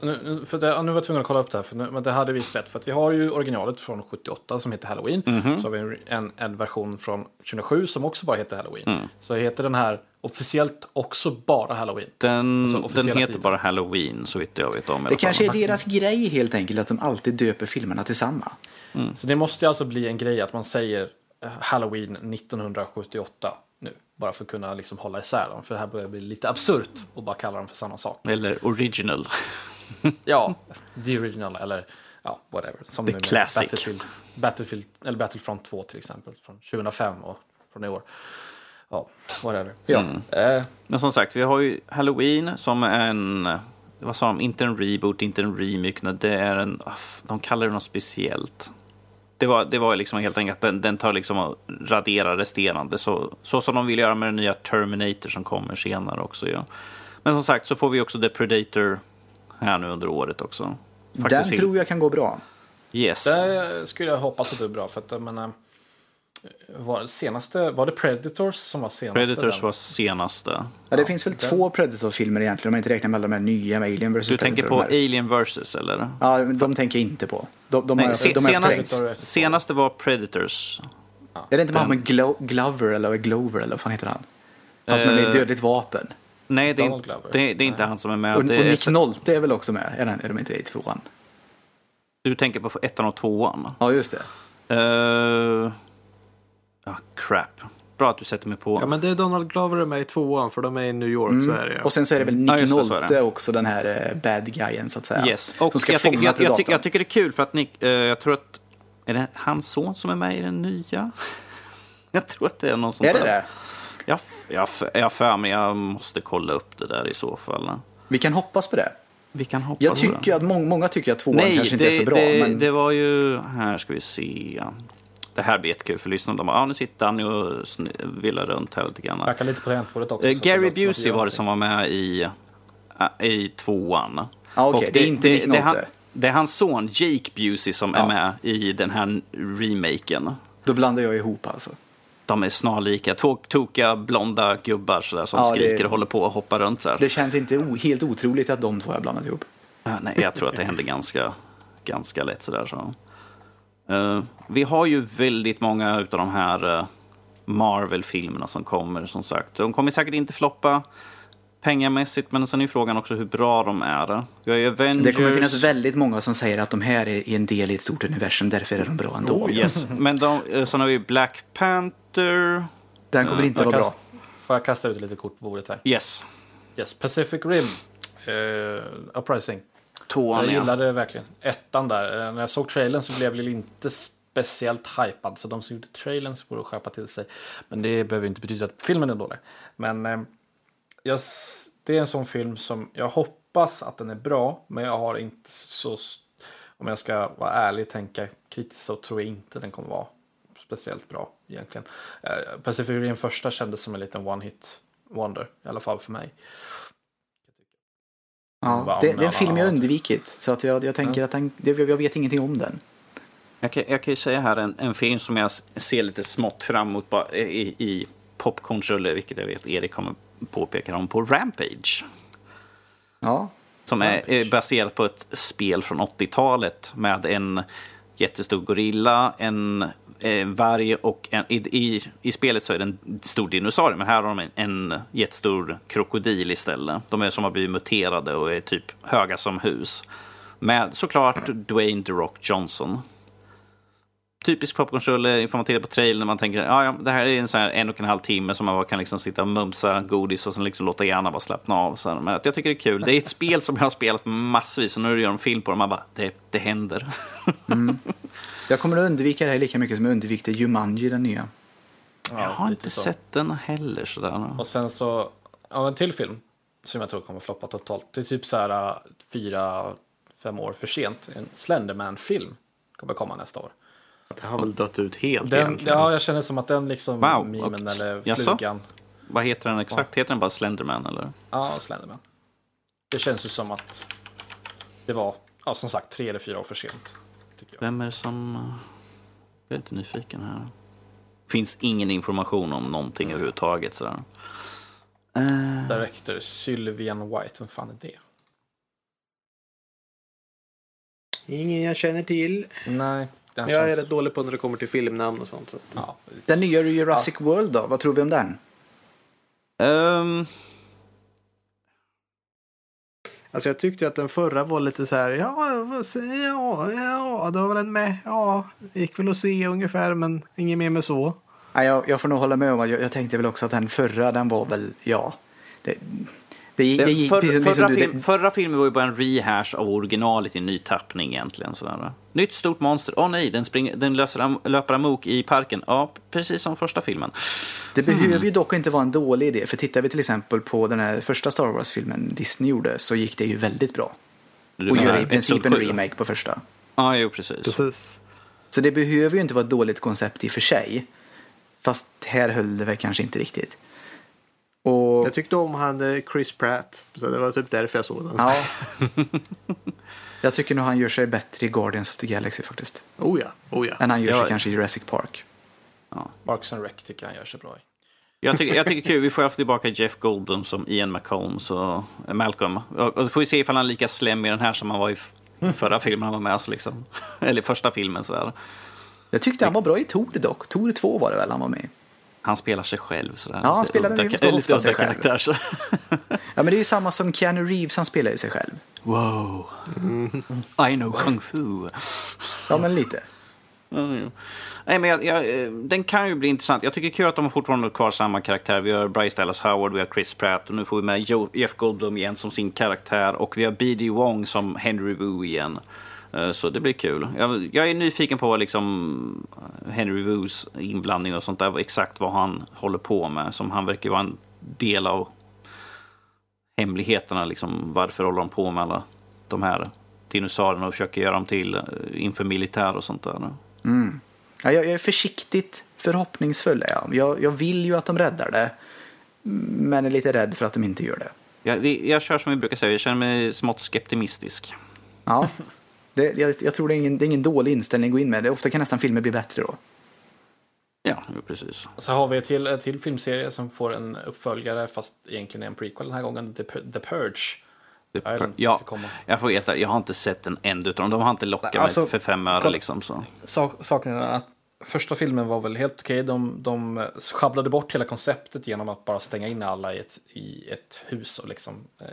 S4: Nu, för det, ja, nu var jag tvungen att kolla upp det här, för nu, men det hade vi rätt. För att vi har ju originalet från 78 som heter Halloween. Så har vi en, en, version från 2007 som också bara heter Halloween. Så heter den här officiellt också bara Halloween.
S1: Den,
S4: Alltså,
S1: den heter
S4: titeln.
S1: bara Halloween så vitt jag vet om.
S3: Det kanske är deras grej helt enkelt att de alltid döper filmerna till samma.
S4: Så det måste alltså bli en grej att man säger eh, Halloween 1978 nu. Bara för att kunna liksom hålla isär dem. För det här börjar bli lite absurt att bara kalla dem för samma sak.
S1: Eller original.
S4: Ja, the original eller ja, whatever. Som
S1: The classic.
S4: Battlefield, Battlefield, eller Battlefront 2 till exempel. Från 2005 och från i år. Ja, whatever.
S3: Ja.
S4: Eh,
S1: Men som sagt, vi har ju Halloween som är en... Vad sa de? Inte en reboot, inte en remake. Det är en... aff, De kallar det något speciellt. Det var, det var liksom helt enkelt att den, den tar liksom och raderar resterande. Så, så som de vill göra med den nya Terminator som kommer senare också. Ja. Men som sagt så får vi också The Predator här nu under året också.
S3: Den
S1: film.
S3: tror jag kan gå bra.
S1: Yes.
S4: det skulle jag hoppas att det är bra. För att jag menar, var, senaste, var det Predators som var senaste?
S1: Predators
S4: den?
S1: var senaste.
S3: Ja, det finns väl två Predator-filmer egentligen om man inte räknar med alla de här nya med Alien vs.
S1: Du tänker på. Alien vs eller?
S3: Ja, men de tänker jag inte på. De, de
S1: Nej,
S3: har,
S1: se,
S3: de
S1: senast, senaste var Predators.
S3: Är det inte han
S1: den-
S3: med Glo Glover eller Glover eller vad fan heter han? Han som är med i
S1: Eh,
S3: Dödligt vapen.
S1: Nej, det är,
S4: Glover.
S1: det, det är inte han som är med.
S3: Och, och
S1: är,
S3: Nick Nolte är väl också med? Är, den, är de inte i tvåan?
S1: Du tänker på ettan och tvåan?
S3: Ja, just det.
S1: Uh, ah, crap. bra att du sätter mig på.
S2: Ja, men det är Donald Glover är med i tvåan för de är i New York. Så är det ja.
S3: Och sen så är det väl
S1: Ja,
S3: Nick
S1: är
S3: Nolte också, den här eh, bad guyen så att säga.
S1: Yes. Och
S3: som ska
S1: jag,
S3: fånga
S1: tycker, jag, jag, tycker, jag tycker det är kul för att Nick, eh, jag tror att, är det hans son som är med i den nya? <laughs> Jag tror att det är någon sån
S3: Är det det?
S1: Jag, jag, jag för mig, jag måste kolla upp det där i så fall.
S3: Vi kan hoppas på det.
S1: Vi kan hoppas
S3: Jag
S1: på
S3: tycker
S1: det.
S3: att många, många tycker att tvåan
S1: Nej,
S3: kanske
S1: det,
S3: inte är så bra.
S1: det,
S3: men
S1: det var ju, här ska vi se. Det här blir jättekul för lyssnarna. De bara, ah, nu sitter Danny och villar runt här lite grann.
S4: Backa lite på tangentbordet också.
S1: Eh,
S4: så att det
S1: Gary
S4: att
S1: Busey var det som var med i, äh, i tvåan.
S3: Ja, okej,
S1: Och
S3: det är inte
S1: det, är han, det är hans son Jake Busey som
S3: Ja.
S1: är med i den här remaken.
S3: då blandar jag ihop alltså.
S1: De är snarlika. Två tokiga blonda gubbar sådär, som
S3: Ja, det-
S1: skriker och håller på och hoppar runt. Där.
S3: Det känns inte helt otroligt att de två har blandat ihop.
S1: Nej, jag tror att det händer ganska, ganska lätt sådär. Så. Eh, vi har ju väldigt många av de här eh, Marvel-filmerna som kommer, som sagt. De kommer säkert inte floppa pengamässigt, men sen är ju frågan också hur bra de är. Vi har ju Avengers...
S3: Det kommer finnas väldigt många som säger att de här är en del i ett stort universum, därför är de bra ändå.
S1: Oh, yes. Men de, eh, sen har vi Black Panther.
S3: Den kommer inte
S4: jag
S3: vara bra.
S4: Får jag kasta ut lite kort på bordet här?
S1: Yes.
S4: Yes, Pacific Rim. Uh, Uprising.
S1: Tvåan,
S4: Jag
S1: ja.
S4: gillade verkligen ettan där. Eh, När jag såg trailern så blev jag inte speciellt hypad. Så de som gjorde trailern så borde skärpa till sig. Men det behöver inte betyda att filmen är dålig. Men eh, jag, det är en sån film som jag hoppas att den är bra. Men jag har inte så... Om jag ska vara ärlig och tänka kritiskt så tror jag inte den kommer vara speciellt bra egentligen. Eh, Pacific Rim första kändes som en liten one hit wonder. I alla fall för mig.
S3: Ja, det, det är en film jag undvikit. Så att jag, jag tänker att den, jag vet ingenting om den.
S1: Jag kan, jag kan ju säga här en, en film som jag ser lite smått fram emot bara i, i popcornsrulle, vilket jag vet Erik kommer påpeka om, på Rampage.
S3: Ja,
S1: Som är, är baserat på ett spel från 80-talet med en jättestor gorilla, en, en varg och en, i, i, i spelet så är det en stor dinosaurie, men här har de en, en jättestor krokodil istället. De är som har blivit muterade och är typ höga som hus. Med såklart Dwayne The Rock Johnson. Typisk popcornsrulle, får man titta på trailern man tänker ja, ja, det här är en sån här en och en halv timme som man bara kan liksom sitta och mumsa godis och sen liksom låta hjärnan bara slappna av. Så här. Men att jag tycker det är kul. Det är ett spel som jag har spelat massvis och nu gör de film på det man bara, det, det händer. <laughs>
S3: jag kommer att undvika det här lika mycket som jag undvikte Jumanji, den nya.
S4: Ja,
S1: jag har inte
S4: så.
S1: sett den heller sådär.
S4: Och sen så, ja, en till film som jag tror kommer floppa totalt. Det är typ så här äh, fyra, fem år för sent. En Slenderman-film kommer komma nästa år.
S2: Det har väl dött ut helt
S4: Den,
S2: egentligen.
S4: ja, jag känner som att den liksom,
S1: Wow,
S4: memen
S1: och-
S4: eller
S1: jaså?
S4: flugan.
S1: Vad heter den exakt? Heter den bara Slenderman eller?
S4: Ja, Slenderman. Det känns ju som att det var, ja, som sagt, tre eller fyra år för sent.
S1: Vem är det som... Jag är lite nyfiken här. Finns ingen information om någonting överhuvudtaget sådär. Eh,
S4: Director Sylvian White, vem fan är det?
S2: Ingen jag känner till.
S4: Nej, den
S2: Jag är
S4: känns...
S2: rätt dålig på när det kommer till filmnamn och sånt. Så.
S4: Ja,
S3: Den nya Jurassic World då, vad tror vi om den?
S1: ehm,
S2: Alltså jag tyckte att den förra var lite så här, ja, ja, ja, det var väl en med, ja, gick väl att se ungefär, men inget mer med så.
S3: Ja, jag, jag får nog hålla med om att jag, jag tänkte väl också att den förra, den var väl, ja. Det, det, det,
S1: det, för,
S3: precis
S1: förra,
S3: du-
S1: film,
S3: det-
S1: förra filmen var ju bara en rehash av originalet i ny tappning egentligen. Sådär. Nytt stort monster. Åh nej, den, springer, den löser, am- löper amok i parken. Ja, precis som första filmen.
S3: Det behöver ju dock inte vara en dålig idé. För tittar vi till exempel på den här första Star Wars-filmen Disney gjorde så gick det ju väldigt bra.
S1: Du
S3: Och göra i princip en remake på första.
S1: Ja, jo precis.
S2: Precis.
S3: Så det behöver ju inte vara ett dåligt koncept i och för sig. Fast här höll det väl kanske inte riktigt. Och
S2: Jag tyckte om han eh, Chris Pratt, så det var typ därför jag såg den.
S3: ja. <laughs> Jag tycker nog han gör sig bättre i Guardians of the Galaxy faktiskt.
S2: Oh ja, oh ja.
S3: Än han gör sig
S1: Ja.
S3: kanske i Jurassic Park.
S4: Parks and Rec tycker jag han gör sig bra i.
S1: Jag tycker, jag tycker kul. Vi får haft tillbaka Jeff Goldblum som Ian McCombs och Malcolm. Och, och då får vi se ifall han är lika slem i den här som han var i förra filmen han var med. Alltså, liksom. <laughs> Eller första filmen. Sådär.
S3: Jag tyckte han var bra i Tor dock. Tor 2 var det väl han var med?
S1: Han spelar sig själv. Sådär.
S3: Ja, han spelar ju ofta
S1: lite
S3: sig själv.
S1: karaktär. <laughs>
S3: Ja men det är ju samma som Keanu Reeves, han spelar ju sig själv.
S1: Wow. I know kung fu.
S3: Ja men lite.
S1: Mm. Nej, men jag, jag, eh, den kan ju bli intressant. Jag tycker det är kul att de har fortfarande kvar samma karaktär. Vi har Bryce Dallas Howard, vi har Chris Pratt och nu får vi med Jeff Goldblum igen som sin karaktär och vi har B.D. Wong som Henry Wu igen. Eh, Så det blir kul. Jag, jag är nyfiken på liksom Henry Wus inblandning och sånt där. Exakt vad han håller på med. Som han verkar vara en del av hemligheterna. Liksom, varför håller de på med alla de här dinosaurierna och försöker göra dem till eh, inför militär och sånt där.
S3: Ja, jag, jag är försiktigt förhoppningsfull. är Jag. Jag, jag vill ju att de räddar det. Men är lite rädd för att de inte gör det.
S1: Jag, jag kör som vi brukar säga, jag känner mig smått skeptimistisk.
S3: Ja, <laughs> det, jag, jag tror det är, ingen, det är ingen dålig inställning att gå in med. Det, ofta kan nästan filmer bli bättre då.
S1: Ja, precis.
S4: Så har vi ett till, till filmserie som får en uppföljare fast egentligen är en prequel den här gången. The, Pur- The Purge. Vet inte,
S1: ja, jag får ärlig, jag har inte sett en enda utav dem. De har inte lockat
S4: Alltså,
S1: mig för fem öre liksom. Så.
S4: Sak, saken är att första filmen var väl helt okej. De, de sjabblade bort hela konceptet genom att bara stänga in alla i ett, i ett hus. Och liksom, eh,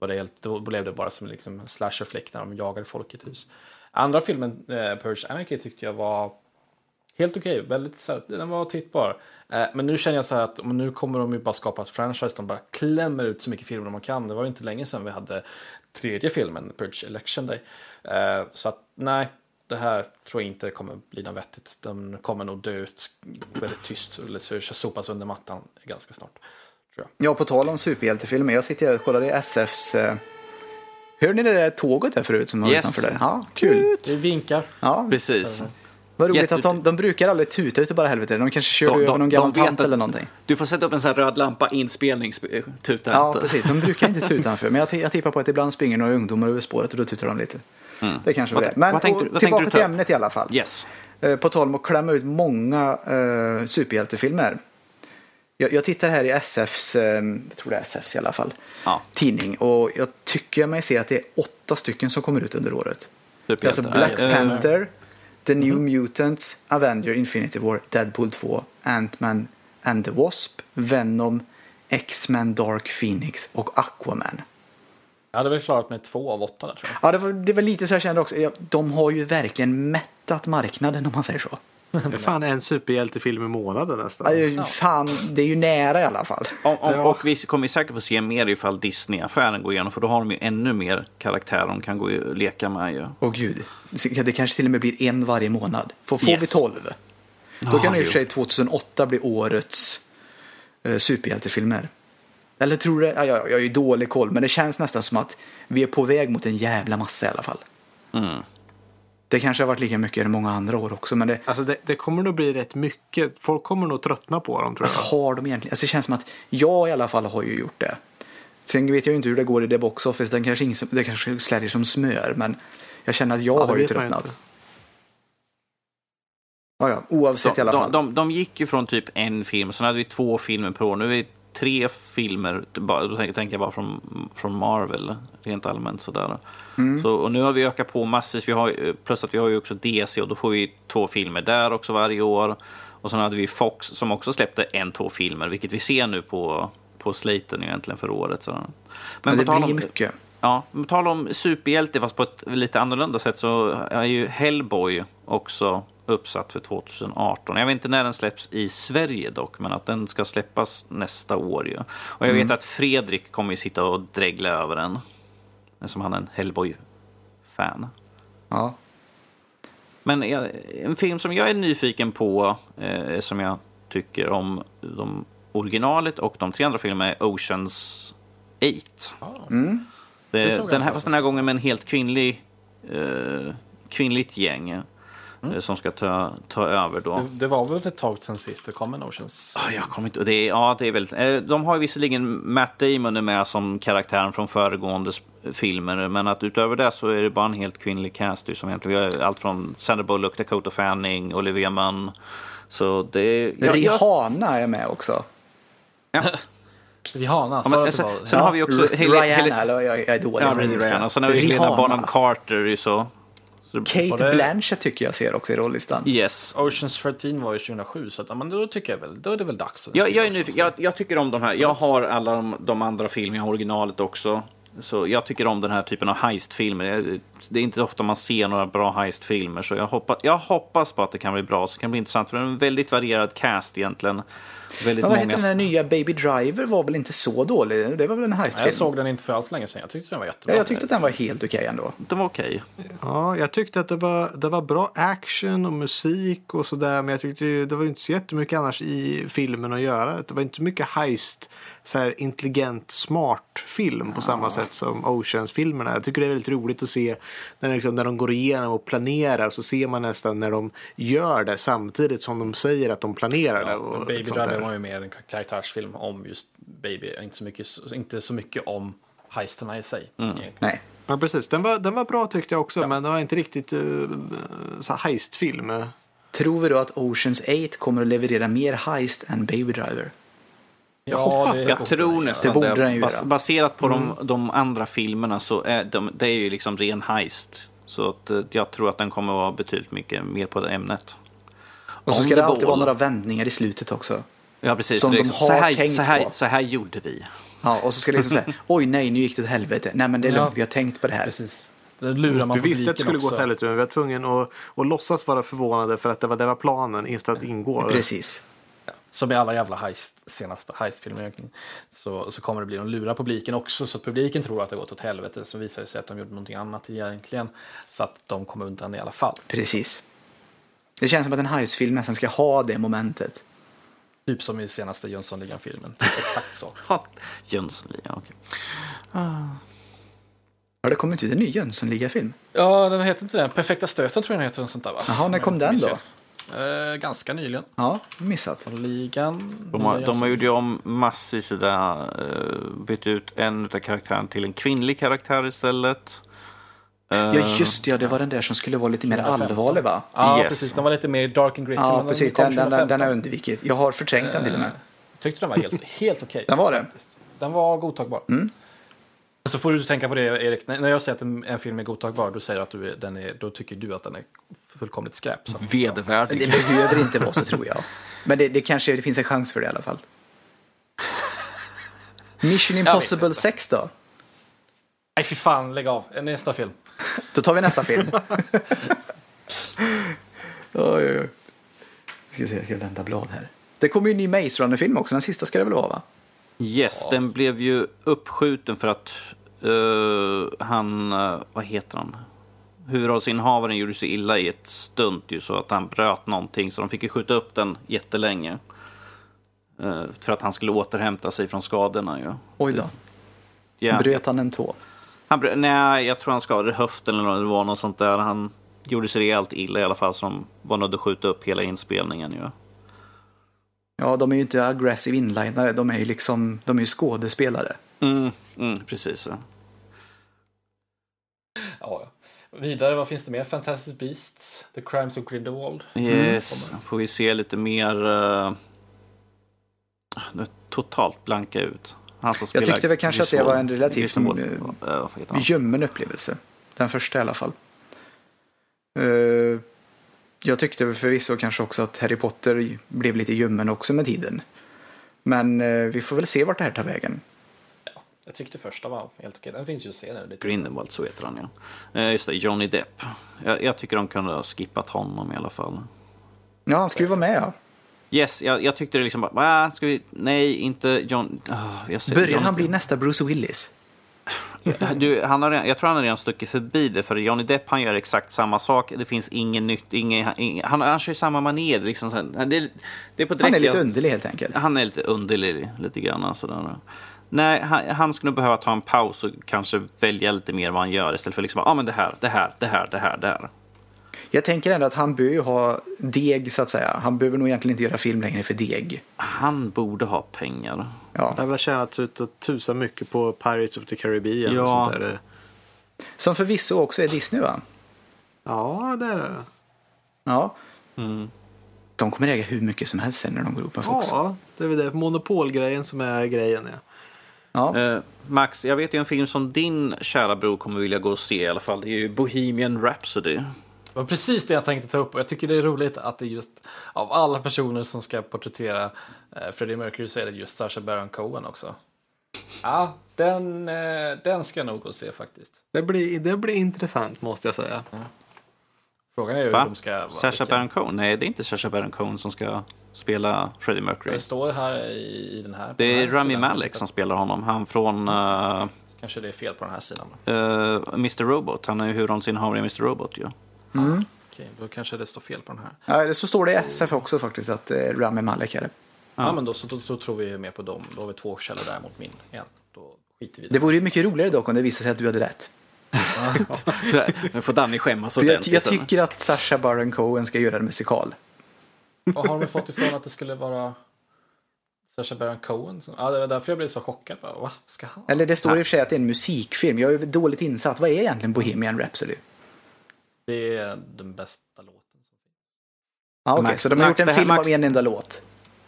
S4: var det helt, då blev det bara som liksom en slasher-flick när de jagade folk i ett hus. Andra filmen, eh, Purge Anarchy, tyckte jag var helt okej. Väldigt så här, den var tittbar. Eh, men nu känner jag så här att nu kommer de ju bara skapa ett franchise. De bara klämmer ut så mycket filmer de kan. Det var ju inte länge sedan vi hade tredje filmen, Purge Election Day. Eh, så att nej, det här tror jag inte kommer bli något vettigt. Den kommer nog dö ut väldigt tyst. Eller sopas under mattan ganska snart. Tror jag.
S3: Ja, på tal om superhjältefilmer. Jag sitter här och kollar i SFs... Eh... Hörde ni det där tåget där förut som var
S1: Yes.
S3: utanför där? Ja, kul.
S4: Vi vinkar.
S3: Ja,
S1: Precis.
S3: vad roligt
S1: Yes,
S3: att de, de brukar aldrig tuta utav bara helvete. De kanske kör över någon gammal tant
S1: att-
S3: eller någonting.
S1: Du får sätta upp en sån här röd lampa, inspelningstuta
S3: Ja,
S1: inte.
S3: precis. De brukar inte tuta <laughs> utanför. Men jag, jag tippar på att ibland springer några ungdomar över spåret och då tutar de lite. Det kanske var det. Men
S1: vad tänkte
S3: och
S1: vad
S3: tillbaka till ämnet i alla fall.
S1: Yes.
S3: Eh, På tal om att klämma ut många eh, superhjältefilmer. Jag, jag tittar här i SFs, eh, jag tror det är SFs i alla fall,
S1: Ja.
S3: tidning. Och jag tycker mig se att det är åtta stycken som kommer ut under året. Är alltså. Black
S1: Eh,
S3: Panther, The New Mutants, Avenger, Infinity War, Deadpool 2, Ant-Man and the Wasp, Venom, X-Men Dark Phoenix och Aquaman.
S4: Jag hade väl klarat mig två av åtta där tror jag.
S3: Ja, det var, det var lite så jag kände också. De har ju verkligen mättat marknaden om man säger så.
S2: Det är fan en superhjältefilm i månaden nästan.
S3: Är ju- Fan, det är ju nära i alla fall.
S1: Om, om, och vi kommer ju säkert få se mer ifall Disney-affären går igenom. För då har de ju ännu mer karaktärer de kan gå och leka med. Ju.
S3: Åh gud, det kanske till och med blir en varje månad. Får, får
S1: Yes.
S3: vi tolv? Då
S1: Ah,
S3: kan det i och för sig 2008 bli årets uh, superhjältefilmer. Eller tror det? Ja, jag, jag har ju dålig koll, men det känns nästan som att vi är på väg mot en jävla massa i alla fall.
S1: Mm.
S3: Det kanske har varit lika mycket i många andra år också, men det,
S2: Alltså det, det kommer nog bli rätt mycket. Folk kommer nog tröttna på dem tror
S3: alltså,
S2: jag.
S3: har de egentligen, alltså, det känns som att jag i alla fall har ju gjort det. Sen vet jag ju inte hur det går i det box office, den kanske, ingen, det kanske slärjer som smör, men jag känner att jag
S2: Ja,
S3: har ju tröttnat. Ja, ja, oavsett i
S1: De,
S3: alla
S1: de,
S3: fall.
S1: de, de gick ju från typ en film, sen hade vi två filmer per år. Nu är vi tre filmer, då tänker jag bara från, från Marvel, rent allmänt sådär.
S3: Mm.
S1: Så, och nu har vi ökat på massvis, vi har, ju- plus att vi har ju också DC och då får vi två filmer där också varje år. Och sen hade vi Fox som också släppte en, två filmer, vilket vi ser nu på, på slaten egentligen för året. Så.
S3: Men det
S1: på tal
S3: blir
S1: om-
S3: mycket.
S1: Ja, men på tal om superhjälte fast på ett lite annorlunda sätt så är ju Hellboy också uppsatt för 2018. Jag vet inte när den släpps i Sverige dock, men att den ska släppas nästa år ju. Och jag vet att Fredrik kommer ju sitta och dregla över den. Som han är en Hellboy-fan.
S3: Ja.
S1: Men en film som jag är nyfiken på, eh, som jag tycker om de originalet och de tre andra filmerna är Oceans 8.
S3: Mm.
S1: Det, den här, fast den här gången med en helt kvinnlig, eh, kvinnligt gäng eh,
S4: Mm.
S1: som ska ta, ta över då.
S4: Det, det var väl ett tag sedan sist det kom en Oceans.
S1: Ah, Jag kommer inte, det är, ja, det är väldigt, eh, de har ju visserligen Matt Damon är med som karaktären från föregående filmer, men att utöver det så är det bara en helt kvinnlig cast som egentligen, vi har allt från Sandra Bullock, Dakota Fanning, Olivia Munn. Så det... jag- jag-
S3: Rihanna är med också. <laughs>
S4: Rihanna,
S1: Ja,
S4: sa
S1: men, sen, sen har vi också...
S3: Rihanna, eller jag, jag är dålig
S1: Ja. Rihanna. Sen har vi Helena. Bonham Carter så. Så det-
S3: Kate
S4: det-
S3: Blanchett tycker jag ser också i rollistan.
S1: Yes.
S4: Oceans 13 var ju 2007, så att, men då tycker jag väl, då är det väl dags. att
S1: Jag, jag, är jag, jag tycker om de här. Jag har alla de, de andra filmerna, originalet också. Så jag tycker om den här typen av heistfilmer. Det- Det är inte ofta man ser några bra heistfilmer. Så jag hoppas, jag hoppas på att det kan bli bra. Så det kan bli intressant. För det är en väldigt varierad cast egentligen. Väldigt
S3: Men vad
S1: många...
S3: heter den här nya Baby Driver var väl inte så dålig? Det var väl en heistfilm?
S4: Jag såg den inte för alls länge sedan. Jag tyckte den var jättebra.
S3: Ja, jag tyckte att den var helt okej ändå.
S1: Den var okej.
S2: Ja, jag tyckte att det var, det var bra action och musik och sådär. Men jag tyckte det var inte så jättemycket annars i filmen att göra. Det var inte mycket heist, så här intelligent, smart film på samma sätt som Oceans-filmerna. Jag tycker det är väldigt roligt att se när, liksom, när de går igenom och planerar så ser man nästan när de gör det samtidigt som de säger att de planerar det.
S4: Ja,
S2: Och
S4: men Baby. Driver var ju mer en karaktärsfilm om just Baby. Inte så mycket, inte så mycket om heisterna i sig. egentligen.
S3: Nej.
S2: Ja, precis. Den var, den var bra tyckte jag också, men det var inte riktigt uh, så heistfilm.
S3: Tror vi då att Oceans 8 kommer att leverera mer heist än Baby Driver?
S2: Jag hoppas det.
S1: Jag tror nästan
S3: Det borde
S1: det.
S3: den
S1: Bas, baserat på de, de andra filmerna så är de, det är ju liksom ren heist. Så att, eh, jag tror att den kommer att vara betydligt mycket mer på det ämnet.
S3: Och så ska
S1: the
S3: det alltid
S1: ball.
S3: vara några vändningar i slutet också.
S1: Ja, precis.
S3: Som
S1: Det
S3: de har
S1: så, här,
S3: tänkt
S1: så, här,
S3: på.
S1: så här gjorde vi.
S3: Ja, och så ska det liksom säga, <laughs> oj nej, nu gick det åt helvete. Nej men det är
S4: Ja.
S3: lugnt, vi har tänkt på det här.
S4: Precis. Då lurar man
S2: Vi visste att det skulle gå
S4: också.
S2: åt helvete men vi var tvungna att, att låtsas vara förvånade för att det var, det var planen istället att ingå.
S3: Precis.
S4: Som i alla jävla heist, senaste heistfilmer egentligen. Så, så kommer det bli de lurar publiken också. Så att publiken tror att det har gått åt helvete. Så visar det sig att de gjorde någonting annat egentligen. Så att de kommer undan i alla fall.
S3: Precis. Det känns som att en heistfilm nästan ska ha det momentet.
S4: Typ som i senaste Jönssonligan-filmen. <laughs> Exakt så.
S1: Jönssonligan, okej.
S3: Har det kommit ut en ny Jönssonliga-film?
S4: Ja, den heter inte den. Perfekta stöten tror jag den heter. Och sånt där, va?
S3: Jaha, när
S4: Om
S3: kom den
S4: fel. Eh, ganska nyligen.
S3: Ja, missat.
S4: Från ligan.
S1: De har, de har gjort om massvis där, uh, bytt ut en av karaktärerna till en kvinnlig karaktär istället. Eh,
S3: Ja, just det, ja, det var den där som skulle vara lite mer
S4: 2015.
S3: allvarlig va?
S4: Ja,
S1: Yes.
S4: precis. Den var lite mer dark and gritty.
S3: Ja,
S4: men
S3: precis. Den, den, den,
S4: 2015.
S3: den har jag undvikit. Jag har förträngt den till och med.
S4: tyckte den var helt, helt okej.
S3: Den var det?
S4: faktiskt. Den var godtagbar. Så får du tänka på det, Erik. När jag säger att en, en film är godtagbar, då, säger att du den är, då tycker du att den är fullkomligt skräp. Så.
S1: Vedervärdig.
S3: Det behöver inte vara så tror jag. Men det, det kanske det finns en chans för det i alla fall. Mission Impossible 6 då?
S4: Nej, fy fan, lägg av. Nästa film.
S3: Då tar vi nästa film. <laughs> oj, oj, oj. Ska se, jag ska vända blad här. Det kommer ju en ny Maze Runner-film också. Den sista ska det väl vara va?
S1: Yes, den blev ju uppskjuten för att eh, han, eh, vad heter han? Huvudrollsinnehavaren gjorde sig illa i ett stunt ju så att han bröt någonting så de fick ju skjuta upp den jättelänge. Eh, för att han skulle återhämta sig från skadorna ju.
S3: Oj då.
S1: Ja.
S3: Bröt han en tå?
S1: Han brö- nej, jag tror han skadade höften eller något, det var något sånt där. Han gjorde sig rejält illa i alla fall så de var nödda att skjuta upp hela inspelningen ju.
S3: Ja, de är ju inte aggressive inlinare. De är ju liksom, de är ju skådespelare.
S1: Mm, mm, precis. Ja.
S4: Ja. Vidare, vad finns det mer? Fantastic Beasts, The Crimes of Grindelwald.
S1: Yes, får vi se lite mer... Uh, nu totalt blanka ut. Han som
S3: Jag tyckte väl kanske att det var en relativt, eh,
S1: eh?
S3: Ljummen upplevelse. Den första i alla fall. Eh, jag tyckte förvisso kanske också att Harry Potter blev lite ljummen också med tiden. Men eh, vi får väl se vart det här tar vägen.
S4: Jag tyckte första var helt okej. Den finns ju att se. Lite.
S1: Grindelwald, så heter han ja. Eh, just det, Johnny Depp. Jag, jag tycker de kunde ha skippat honom i alla fall.
S3: Ja, han ska ju vara med ja.
S1: Yes, jag, jag tyckte det liksom bara, ska vi, nej, inte John... jag ser-
S3: Börjar
S1: John-
S3: han bli nästa Bruce Willis?
S1: Du, han har jag tror han har redan stuckit förbi det, för Johnny Depp han gör exakt samma sak. Det finns ingen nytt, ingen, ingen, han, han kör ju samma manér. Liksom, det, det är på
S3: Han är lite underlig helt enkelt.
S1: Han är lite underlig, lite grann. Sådär. Nej, han, han skulle nog behöva ta en paus och kanske välja lite mer vad han gör istället för liksom, ah, men det här, det här, det här, det här, det här.
S3: Jag tänker ändå att han bör ju ha deg så att säga. Han behöver nog egentligen inte göra film längre för deg.
S1: Han borde ha pengar.
S3: Ja.
S2: Jag har väl tjänat ut och tusan mycket på Pirates of the Caribbean
S1: Ja.
S2: och sånt där.
S3: Som förvisso också är Disney va?
S2: Ja, det är det.
S3: Ja.
S1: Mm.
S3: De kommer äga hur mycket som helst sen när de går upp med Fox.
S2: Ja, det är väl det. Monopolgrejen som är grejen. Ja.
S3: Ja.
S1: Eh, Max, jag vet ju en film som din kära bror kommer vilja gå och se i alla fall. Det är ju Bohemian Rhapsody.
S4: Det var precis det jag tänkte ta upp och jag tycker det är roligt att det just av alla personer som ska porträttera eh, Freddie Mercury så är det just Sacha Baron Cohen också. Ja, Den, eh, den ska jag nog gå och se faktiskt.
S2: Det blir, det blir intressant måste jag säga.
S4: Frågan är ju hur
S1: Va?
S4: de ska...
S1: Sacha
S4: vilken-
S1: Baron Cohen? Nej, det är inte Sacha Baron Cohen som ska spela Freddie Mercury.
S4: Det står här i, i den här.
S1: Det är
S4: här
S1: Rami. Malek som spelar honom. Han från uh,
S4: Kanske det är fel på den här sidan.
S1: Mr Robot. Han är ju huvudrollsinnehavare i Mr Robot ju.
S4: Okej, då kanske det står fel på den här.
S3: Ja, det så står det i SF också faktiskt att eh, Rami Malek är det.
S4: Ja, men då, så, då, då tror vi mer på dem. Då har vi två källor där mot min igen. Då skiter vi i
S3: Det vore ju mycket roligare dock om det visade sig att du hade rätt. <laughs>
S1: Nu får Danny skämmas
S3: För jag,
S1: ordentligt.
S3: jag
S1: sen.
S3: tycker att Sacha Baron Cohen ska göra en musikal.
S4: Vad har de fått ifrån att det skulle vara Sacha Baron Cohen? som- Ja, det var därför jag blev så chockad. Bara, Va? Ska han?
S3: Eller det står i och för sig att det är en musikfilm. Jag är dåligt insatt. Vad är egentligen Bohemian Rhapsody?
S4: Det är den bästa låten. som finns.
S3: Ja, okej,
S1: Max-
S3: så de har
S1: Max,
S3: gjort en
S1: det här-
S3: film
S1: Max-
S3: av en enda låt.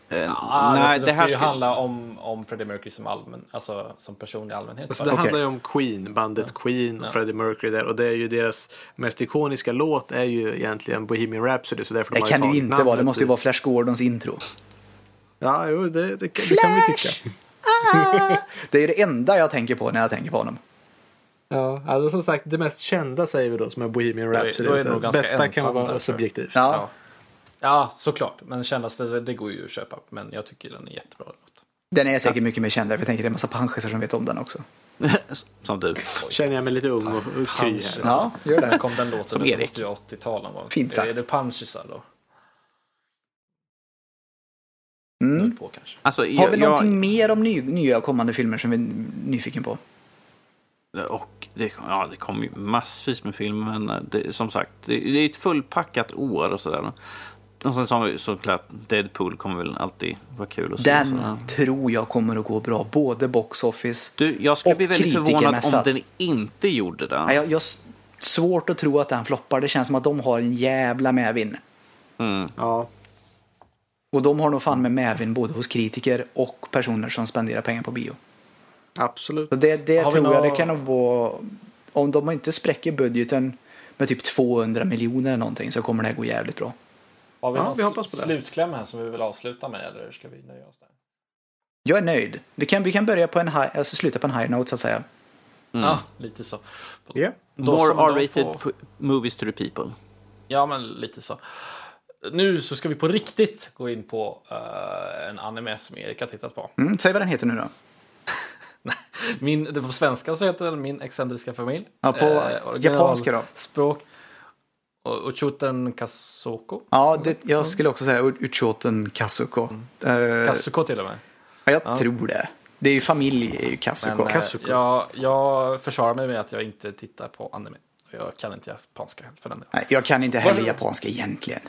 S1: Eh,
S4: Ja,
S1: nej,
S4: alltså,
S1: det här
S4: ska ju
S1: ska...
S4: handla om, om Freddie Mercury som, allmän, alltså, som person i allmänhet.
S2: Alltså, det
S3: Okej.
S2: handlar ju om Queen, bandet Queen och
S4: Ja.
S2: Freddie Mercury där. Och det är ju deras mest ikoniska låt är ju egentligen Bohemian Rhapsody. Så därför de
S3: Det
S2: har
S3: kan det ju inte vara. Det måste ju vara Flash Gordons intro.
S2: Ja, jo, det, det, det kan vi tycka.
S3: Det är ju det enda jag tänker på när jag tänker på honom.
S2: Ja, alltså som sagt det mest kända säger vi då som är Bohemian
S4: Då är-
S2: Rhapsody.
S4: då är det
S2: Så
S4: nog ganska
S2: bästa kan vara
S4: jag.
S2: subjektivt.
S3: Ja.
S4: Ja. ja, såklart. Men kändaste, det, det går ju att köpa. Men jag tycker den är jättebra.
S3: Den är säkert mycket mer känd. För jag tänker det är en massa panschisar som vet om den också. <laughs>
S1: Som du.
S2: Känner jag mig lite ung och, och kry här.
S3: Ja, gör det.
S4: kom den låten?
S1: Som
S4: Det
S1: Erik.
S4: måste ju 80-talen vara.
S3: Fint sagt.
S4: Är det Punchisar då?
S3: Mm.
S4: På kanske.
S1: Alltså,
S3: Har vi
S1: jag,
S3: någonting mer om ny, nya kommande filmer som vi är nyfiken på?
S1: Och det, ja, det kommer ju massvis med filmer, men eh, det, som sagt, det, det är ett fullpackat år och sådär. Och sen så har vi såklart Deadpool kommer väl alltid vara kul att se.
S3: Den
S1: sådär.
S3: tror jag kommer att gå bra. Både box office.
S1: Du, jag skulle
S3: och
S1: bli väldigt förvånad om den inte gjorde det.
S3: Jag, jag svårt att tro att den floppar. Det känns som att de har en jävla medvind.
S1: Mm.
S2: Ja,
S3: Och de har nog fan med medvind både hos kritiker och personer som spenderar pengar på bio.
S2: Absolut.
S3: Så det, det tror jag
S4: nå-
S3: det kan nog vara. Om de inte spräcker budgeten med typ 200 miljoner eller någonting så kommer det här gå jävligt bra.
S4: Har vi
S2: Ja,
S4: någon
S2: vi hoppas på det.
S4: slutkläm här som vi vill avsluta med? Eller ska vi nöja oss där?
S3: Jag är nöjd. Vi kan, vi kan börja på en high, alltså sluta på en high note så att säga.
S4: Ja, lite så. Då
S1: More R-rated
S4: får-
S1: movies to the people.
S4: Ja, men lite så. Nu så ska vi på riktigt gå in på eh, en anime som Erik har tittat på.
S3: Mm, säg vad den heter nu då. <laughs>
S4: Min, det på svenska så heter den Min excentriska familj.
S3: Ja, på
S4: original
S3: japanska då?
S4: Språk. Och Uchuten Kasoko.
S3: Ja, det, jag skulle också säga Uchoten Kasuko. Eh,
S4: Kasuko till och med.
S3: ja, jag tror det. Det är ju familj, är ju Kasuko.
S4: Men, eh,
S2: Kasuko.
S4: jag, jag försvarar mig med att jag inte tittar på anime. Och Jag kan inte japanska för den delen.
S3: Nej, jag kan inte heller japanska egentligen.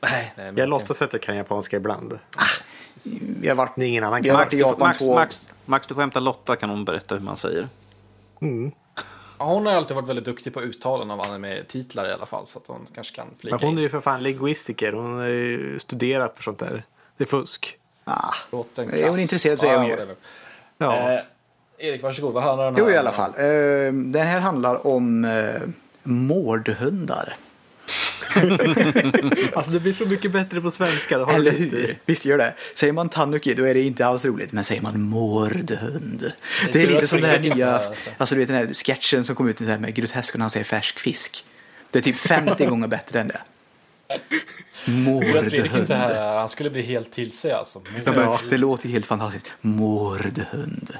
S4: Nej, nej,
S2: Jag låtsas att jag kan japanska ibland.
S3: Jag har varit,
S2: Det är ingen annan
S3: Jag
S1: Max,
S3: Japan
S1: Max,
S3: två...
S1: Max, Max, du får hämta Lotta kan hon berätta hur man säger.
S4: Ja, Hon har alltid varit väldigt duktig på uttalen av anime-titlar i alla fall. Så att hon kanske kan flika
S2: Men hon är ju för fan linguistiker. Hon har ju studerat för sånt där. Det är fusk.
S3: Ah, Är hon intresserad så är hon ju.
S2: Ja.
S4: Eh, Erik, varsågod. Vad handlar den här
S3: jo, i alla fall. Eh, den här handlar om eh, mårdhundar. <laughs>
S2: Alltså det blir så mycket bättre på svenska. Det har
S3: Eller hur? Visst gör det. Säger man tanuki då är det inte alls roligt. Men säger man mårdhund. Det är
S4: tur
S3: lite som den här nya,
S4: alltså.
S3: alltså du vet den här sketchen som kom ut med grotesk och han säger färsk fisk. Det är typ 50 <laughs> gånger bättre än det.
S4: Att Fredrik inte
S3: Mårdhund.
S4: här, han skulle bli helt till sig alltså.
S3: Ja, men Det låter ju helt fantastiskt. Mårdhund.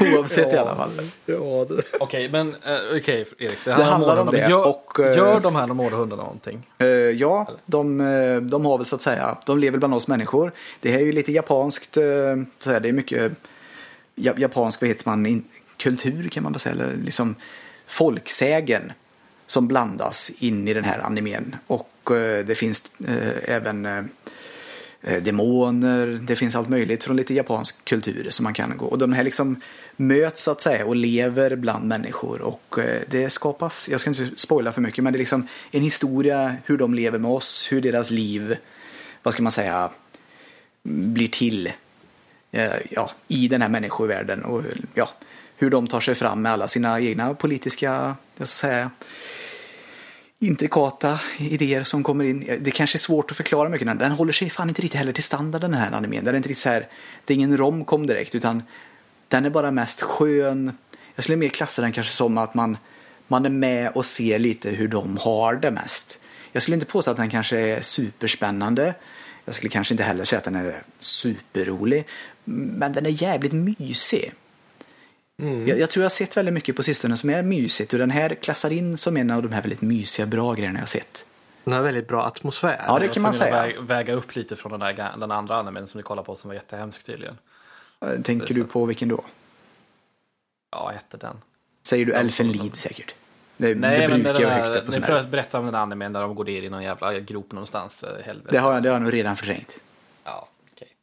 S3: Oavsett i alla fall.
S2: Ja, det.
S4: Okej, men eh, okej Erik. Det,
S3: handlar om
S4: men
S3: det,
S4: Gör,
S3: och, eh,
S4: gör de här mårdhundarna någonting?
S3: Eh, ja, de, de har väl så att säga, de lever bland oss människor. Det här är ju lite japanskt, så att säga, det är mycket ja, japansk, vad heter man, in, kultur kan man väl säga, eller liksom folksägen som blandas in i den här animen. Och det finns även Eh, demoner, det finns allt möjligt från lite japansk kultur som man kan gå. Och de här liksom möts så att säga och lever bland människor och eh, det skapas, jag ska inte spoila för mycket, men det är liksom en historia hur de lever med oss, hur deras liv, vad ska man säga, blir till eh, ja, i den här människovärlden och ja, hur de tar sig fram med alla sina egna politiska, jag ska säga, intrikata idéer som kommer in. Det kanske är svårt att förklara mycket. Den håller sig fan inte riktigt heller till standarden den här animen. Den är inte riktigt så här, det är ingen romcom direkt utan Den är bara mest skön. Jag skulle mer klassa den kanske som att man, man är med och ser lite hur de har det mest. Jag skulle inte påstå att den kanske är superspännande. Jag skulle kanske inte heller säga att den är superrolig. Men den är jävligt mysig. Jag, jag tror jag har sett väldigt mycket på sistone som är mysigt och den här klassar in som en av de här väldigt mysiga, bra grejerna jag har sett.
S2: Den har väldigt bra atmosfär.
S3: Ja, det kan man säga.
S4: Väga, väga upp lite från den, där, den andra animen som vi kollade på som var jättehemsk tydligen.
S3: Tänker
S4: Det är
S3: du på vilken då?
S4: Ja, hette den.
S3: Säger du
S4: Ja,
S3: Elfen Lied säkert? Det,
S4: Nej,
S3: det
S4: men
S3: brukar jag högt upp på sån här.
S4: berättar om den animen där de går ner i någon jävla grop någonstans. eh, Helvete.
S3: Det har, jag, det har jag nog redan förträngt.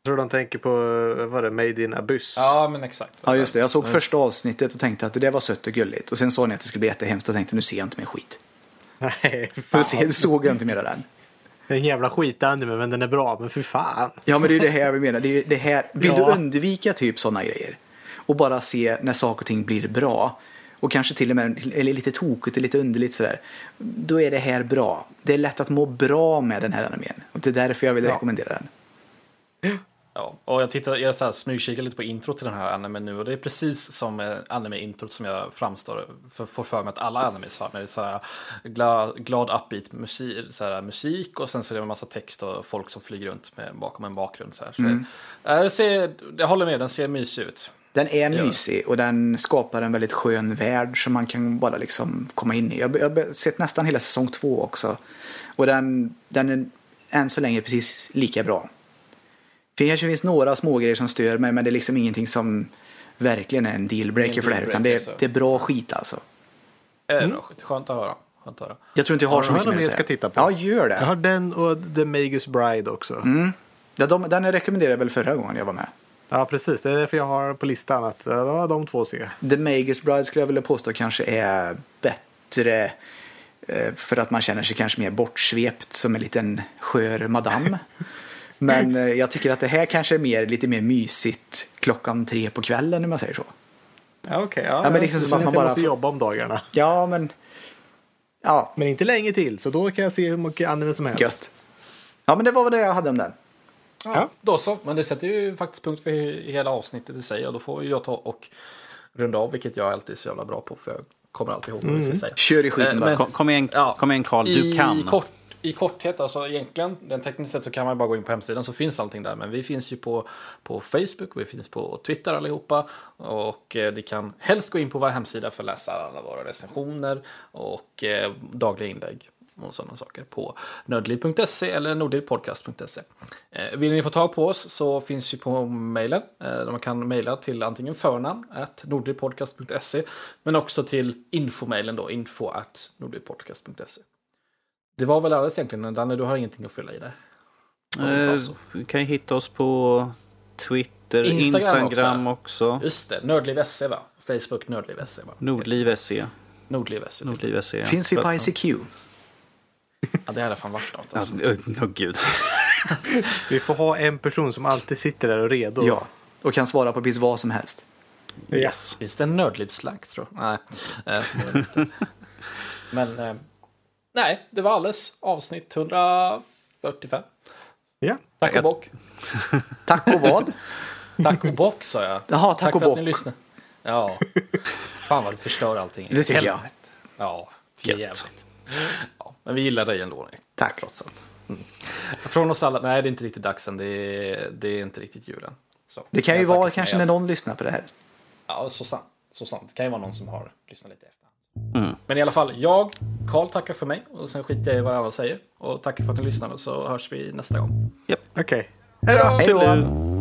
S2: Jag tror de tänker på, vad var det, Made in Abyss.
S4: Ja, men exakt.
S3: Ja, just det. Jag såg första avsnittet och tänkte att det där var sött och gulligt. Och sen sa ni att det skulle bli jättehemskt och tänkte nu ser jag inte mer skit.
S2: Nej, fan.
S3: se- såg jag inte mer av den.
S2: Det är en jävla skitanime men den är bra. Men för fan.
S3: Ja, men det är det här vi menar. Det är det här. Vill
S2: Ja.
S3: du undvika typ sådana grejer och bara se när saker och ting blir bra och kanske till och med eller lite tokigt och lite underligt sådär. Då är det här bra. Det är lätt att må bra med den här animen. Och det är därför jag vill
S2: Ja.
S3: rekommendera den. <laughs>
S4: Ja, och jag tittar, jag så här smygkikar lite på intro till den här animen nu och det är precis som eh, anime-introt som jag framstår för, får för mig att alla animes har. När det är så här glad, glad upbeat musik, så här, musik och sen så är det en massa text och folk som flyger runt med, bakom en bakgrund. Så här. Så
S3: Mm.
S4: det, ser, jag håller med, den ser mysig ut.
S3: Den är mysig och den skapar en väldigt skön värld som man kan bara liksom komma in i. Jag jag har sett nästan hela säsong två också. Och den, den är än så länge precis lika bra. Det kanske finns några smågrejer som stör mig men det är liksom ingenting som verkligen är en dealbreaker
S4: Ingen
S3: för det här. Utan det,
S4: så.
S3: det är bra skit alltså.
S4: Är det bra skit? Skönt att höra. Skönt att höra.
S3: Jag tror inte jag har
S2: Har
S3: så mycket
S2: någon
S3: mer att
S2: jag ska
S3: säga.
S2: titta på?
S3: Ja, gör det.
S2: Jag har den och The Magus Bride också.
S3: Mm. Ja, de, den jag rekommenderade väl förra gången jag var med.
S2: Ja, precis. Det är därför jag har på listan att ja, de två ser.
S3: The Magus Bride skulle jag vilja påstå kanske är bättre eh, för att man känner sig kanske mer bortsvept som en liten skör madam. <laughs> Men eh, jag tycker att det här kanske är mer, lite mer mysigt klockan tre på kvällen om man säger så.
S2: Ja, okej. Ja,
S3: Ja, men liksom
S2: det
S3: som att man
S2: jag
S3: bara
S2: måste
S3: får-
S2: jobba om dagarna.
S3: Ja, men ja,
S2: Men inte länge till, så då kan jag se hur mycket anime som helst.
S3: gött. Ja, men det var väl det jag hade om den.
S4: Ja,
S2: Ja.
S4: Då så, men det sätter ju faktiskt punkt för he- hela avsnittet i sig och då får jag ta och runda av, vilket jag alltid är så jävla bra på för jag kommer alltid ihåg vad vi ska säga.
S3: Kör i skiten
S4: Eh,
S3: bara.
S4: men-
S1: Kom, kom igen,
S4: Ja.
S1: Karl, du
S4: I
S1: kan.
S4: Kort, i korthet, alltså egentligen, den tekniskt sett så kan man bara gå in på hemsidan så finns allting där. Men vi finns ju på, på Facebook, vi finns på Twitter allihopa. Och eh, ni kan helst gå in på vår hemsida för att läsa alla våra recensioner och eh, dagliga inlägg och sådana saker på nördliv.se eller nordlivpodcast.se. Eh, vill ni få tag på oss så finns vi på mejlen. Eh, man kan mejla till antingen förnamn at nordlivpodcast.se men också till infomejlen då, info at nordlivpodcast.se. Det var väl alldeles egentligen, Danne, du har ingenting att fylla i där?
S1: Eh, vi kan ju hitta oss på Twitter,
S4: Instagram
S1: Instagram, också.
S4: Just det, Nördliv SE va? Facebook Nördliv SE va?
S1: Nordliv SE.
S4: Nordliv SE.
S1: Nordliv SE.
S3: Finns vi på ICQ?
S4: Ja, det hade fan varit något.
S1: Ja,
S4: Alltså.
S1: Åh gud. <laughs>
S2: Vi får ha en person som alltid sitter där och redo.
S3: Ja, och kan svara på precis vad som helst.
S2: Yes.
S4: Finns det en nördlivsslakt tror jag? Nej. eh. <laughs> Men eh, nej, det var alldeles. Avsnitt 145.
S2: Ja.
S4: Tack och bock. <laughs>
S3: Tack och vad?
S4: Tack och bock sa jag.
S3: Jaha, tack och
S4: för att
S3: bock.
S4: ni lyssnade. Ja. Fan vad du förstör allting.
S3: Det tycker jag.
S4: Ja, jävligt. Ja, men vi gillar dig ändå.
S3: Tack.
S4: Trots allt. Mm. Från oss alla. Nej, det är inte riktigt dags än. Det är, det är inte riktigt julen. Så,
S3: Det kan ju vara kanske när någon lyssnar på det här.
S4: Ja, så sant. Så sant. Det kan ju vara någon som har lyssnat lite efter.
S1: Mm.
S4: Men i alla fall, jag, Karl tackar för mig och sen skiter jag i vad alla säger. Och tackar för att ni lyssnade så hörs vi nästa gång.
S2: Okej. Hej då!
S3: Hej då!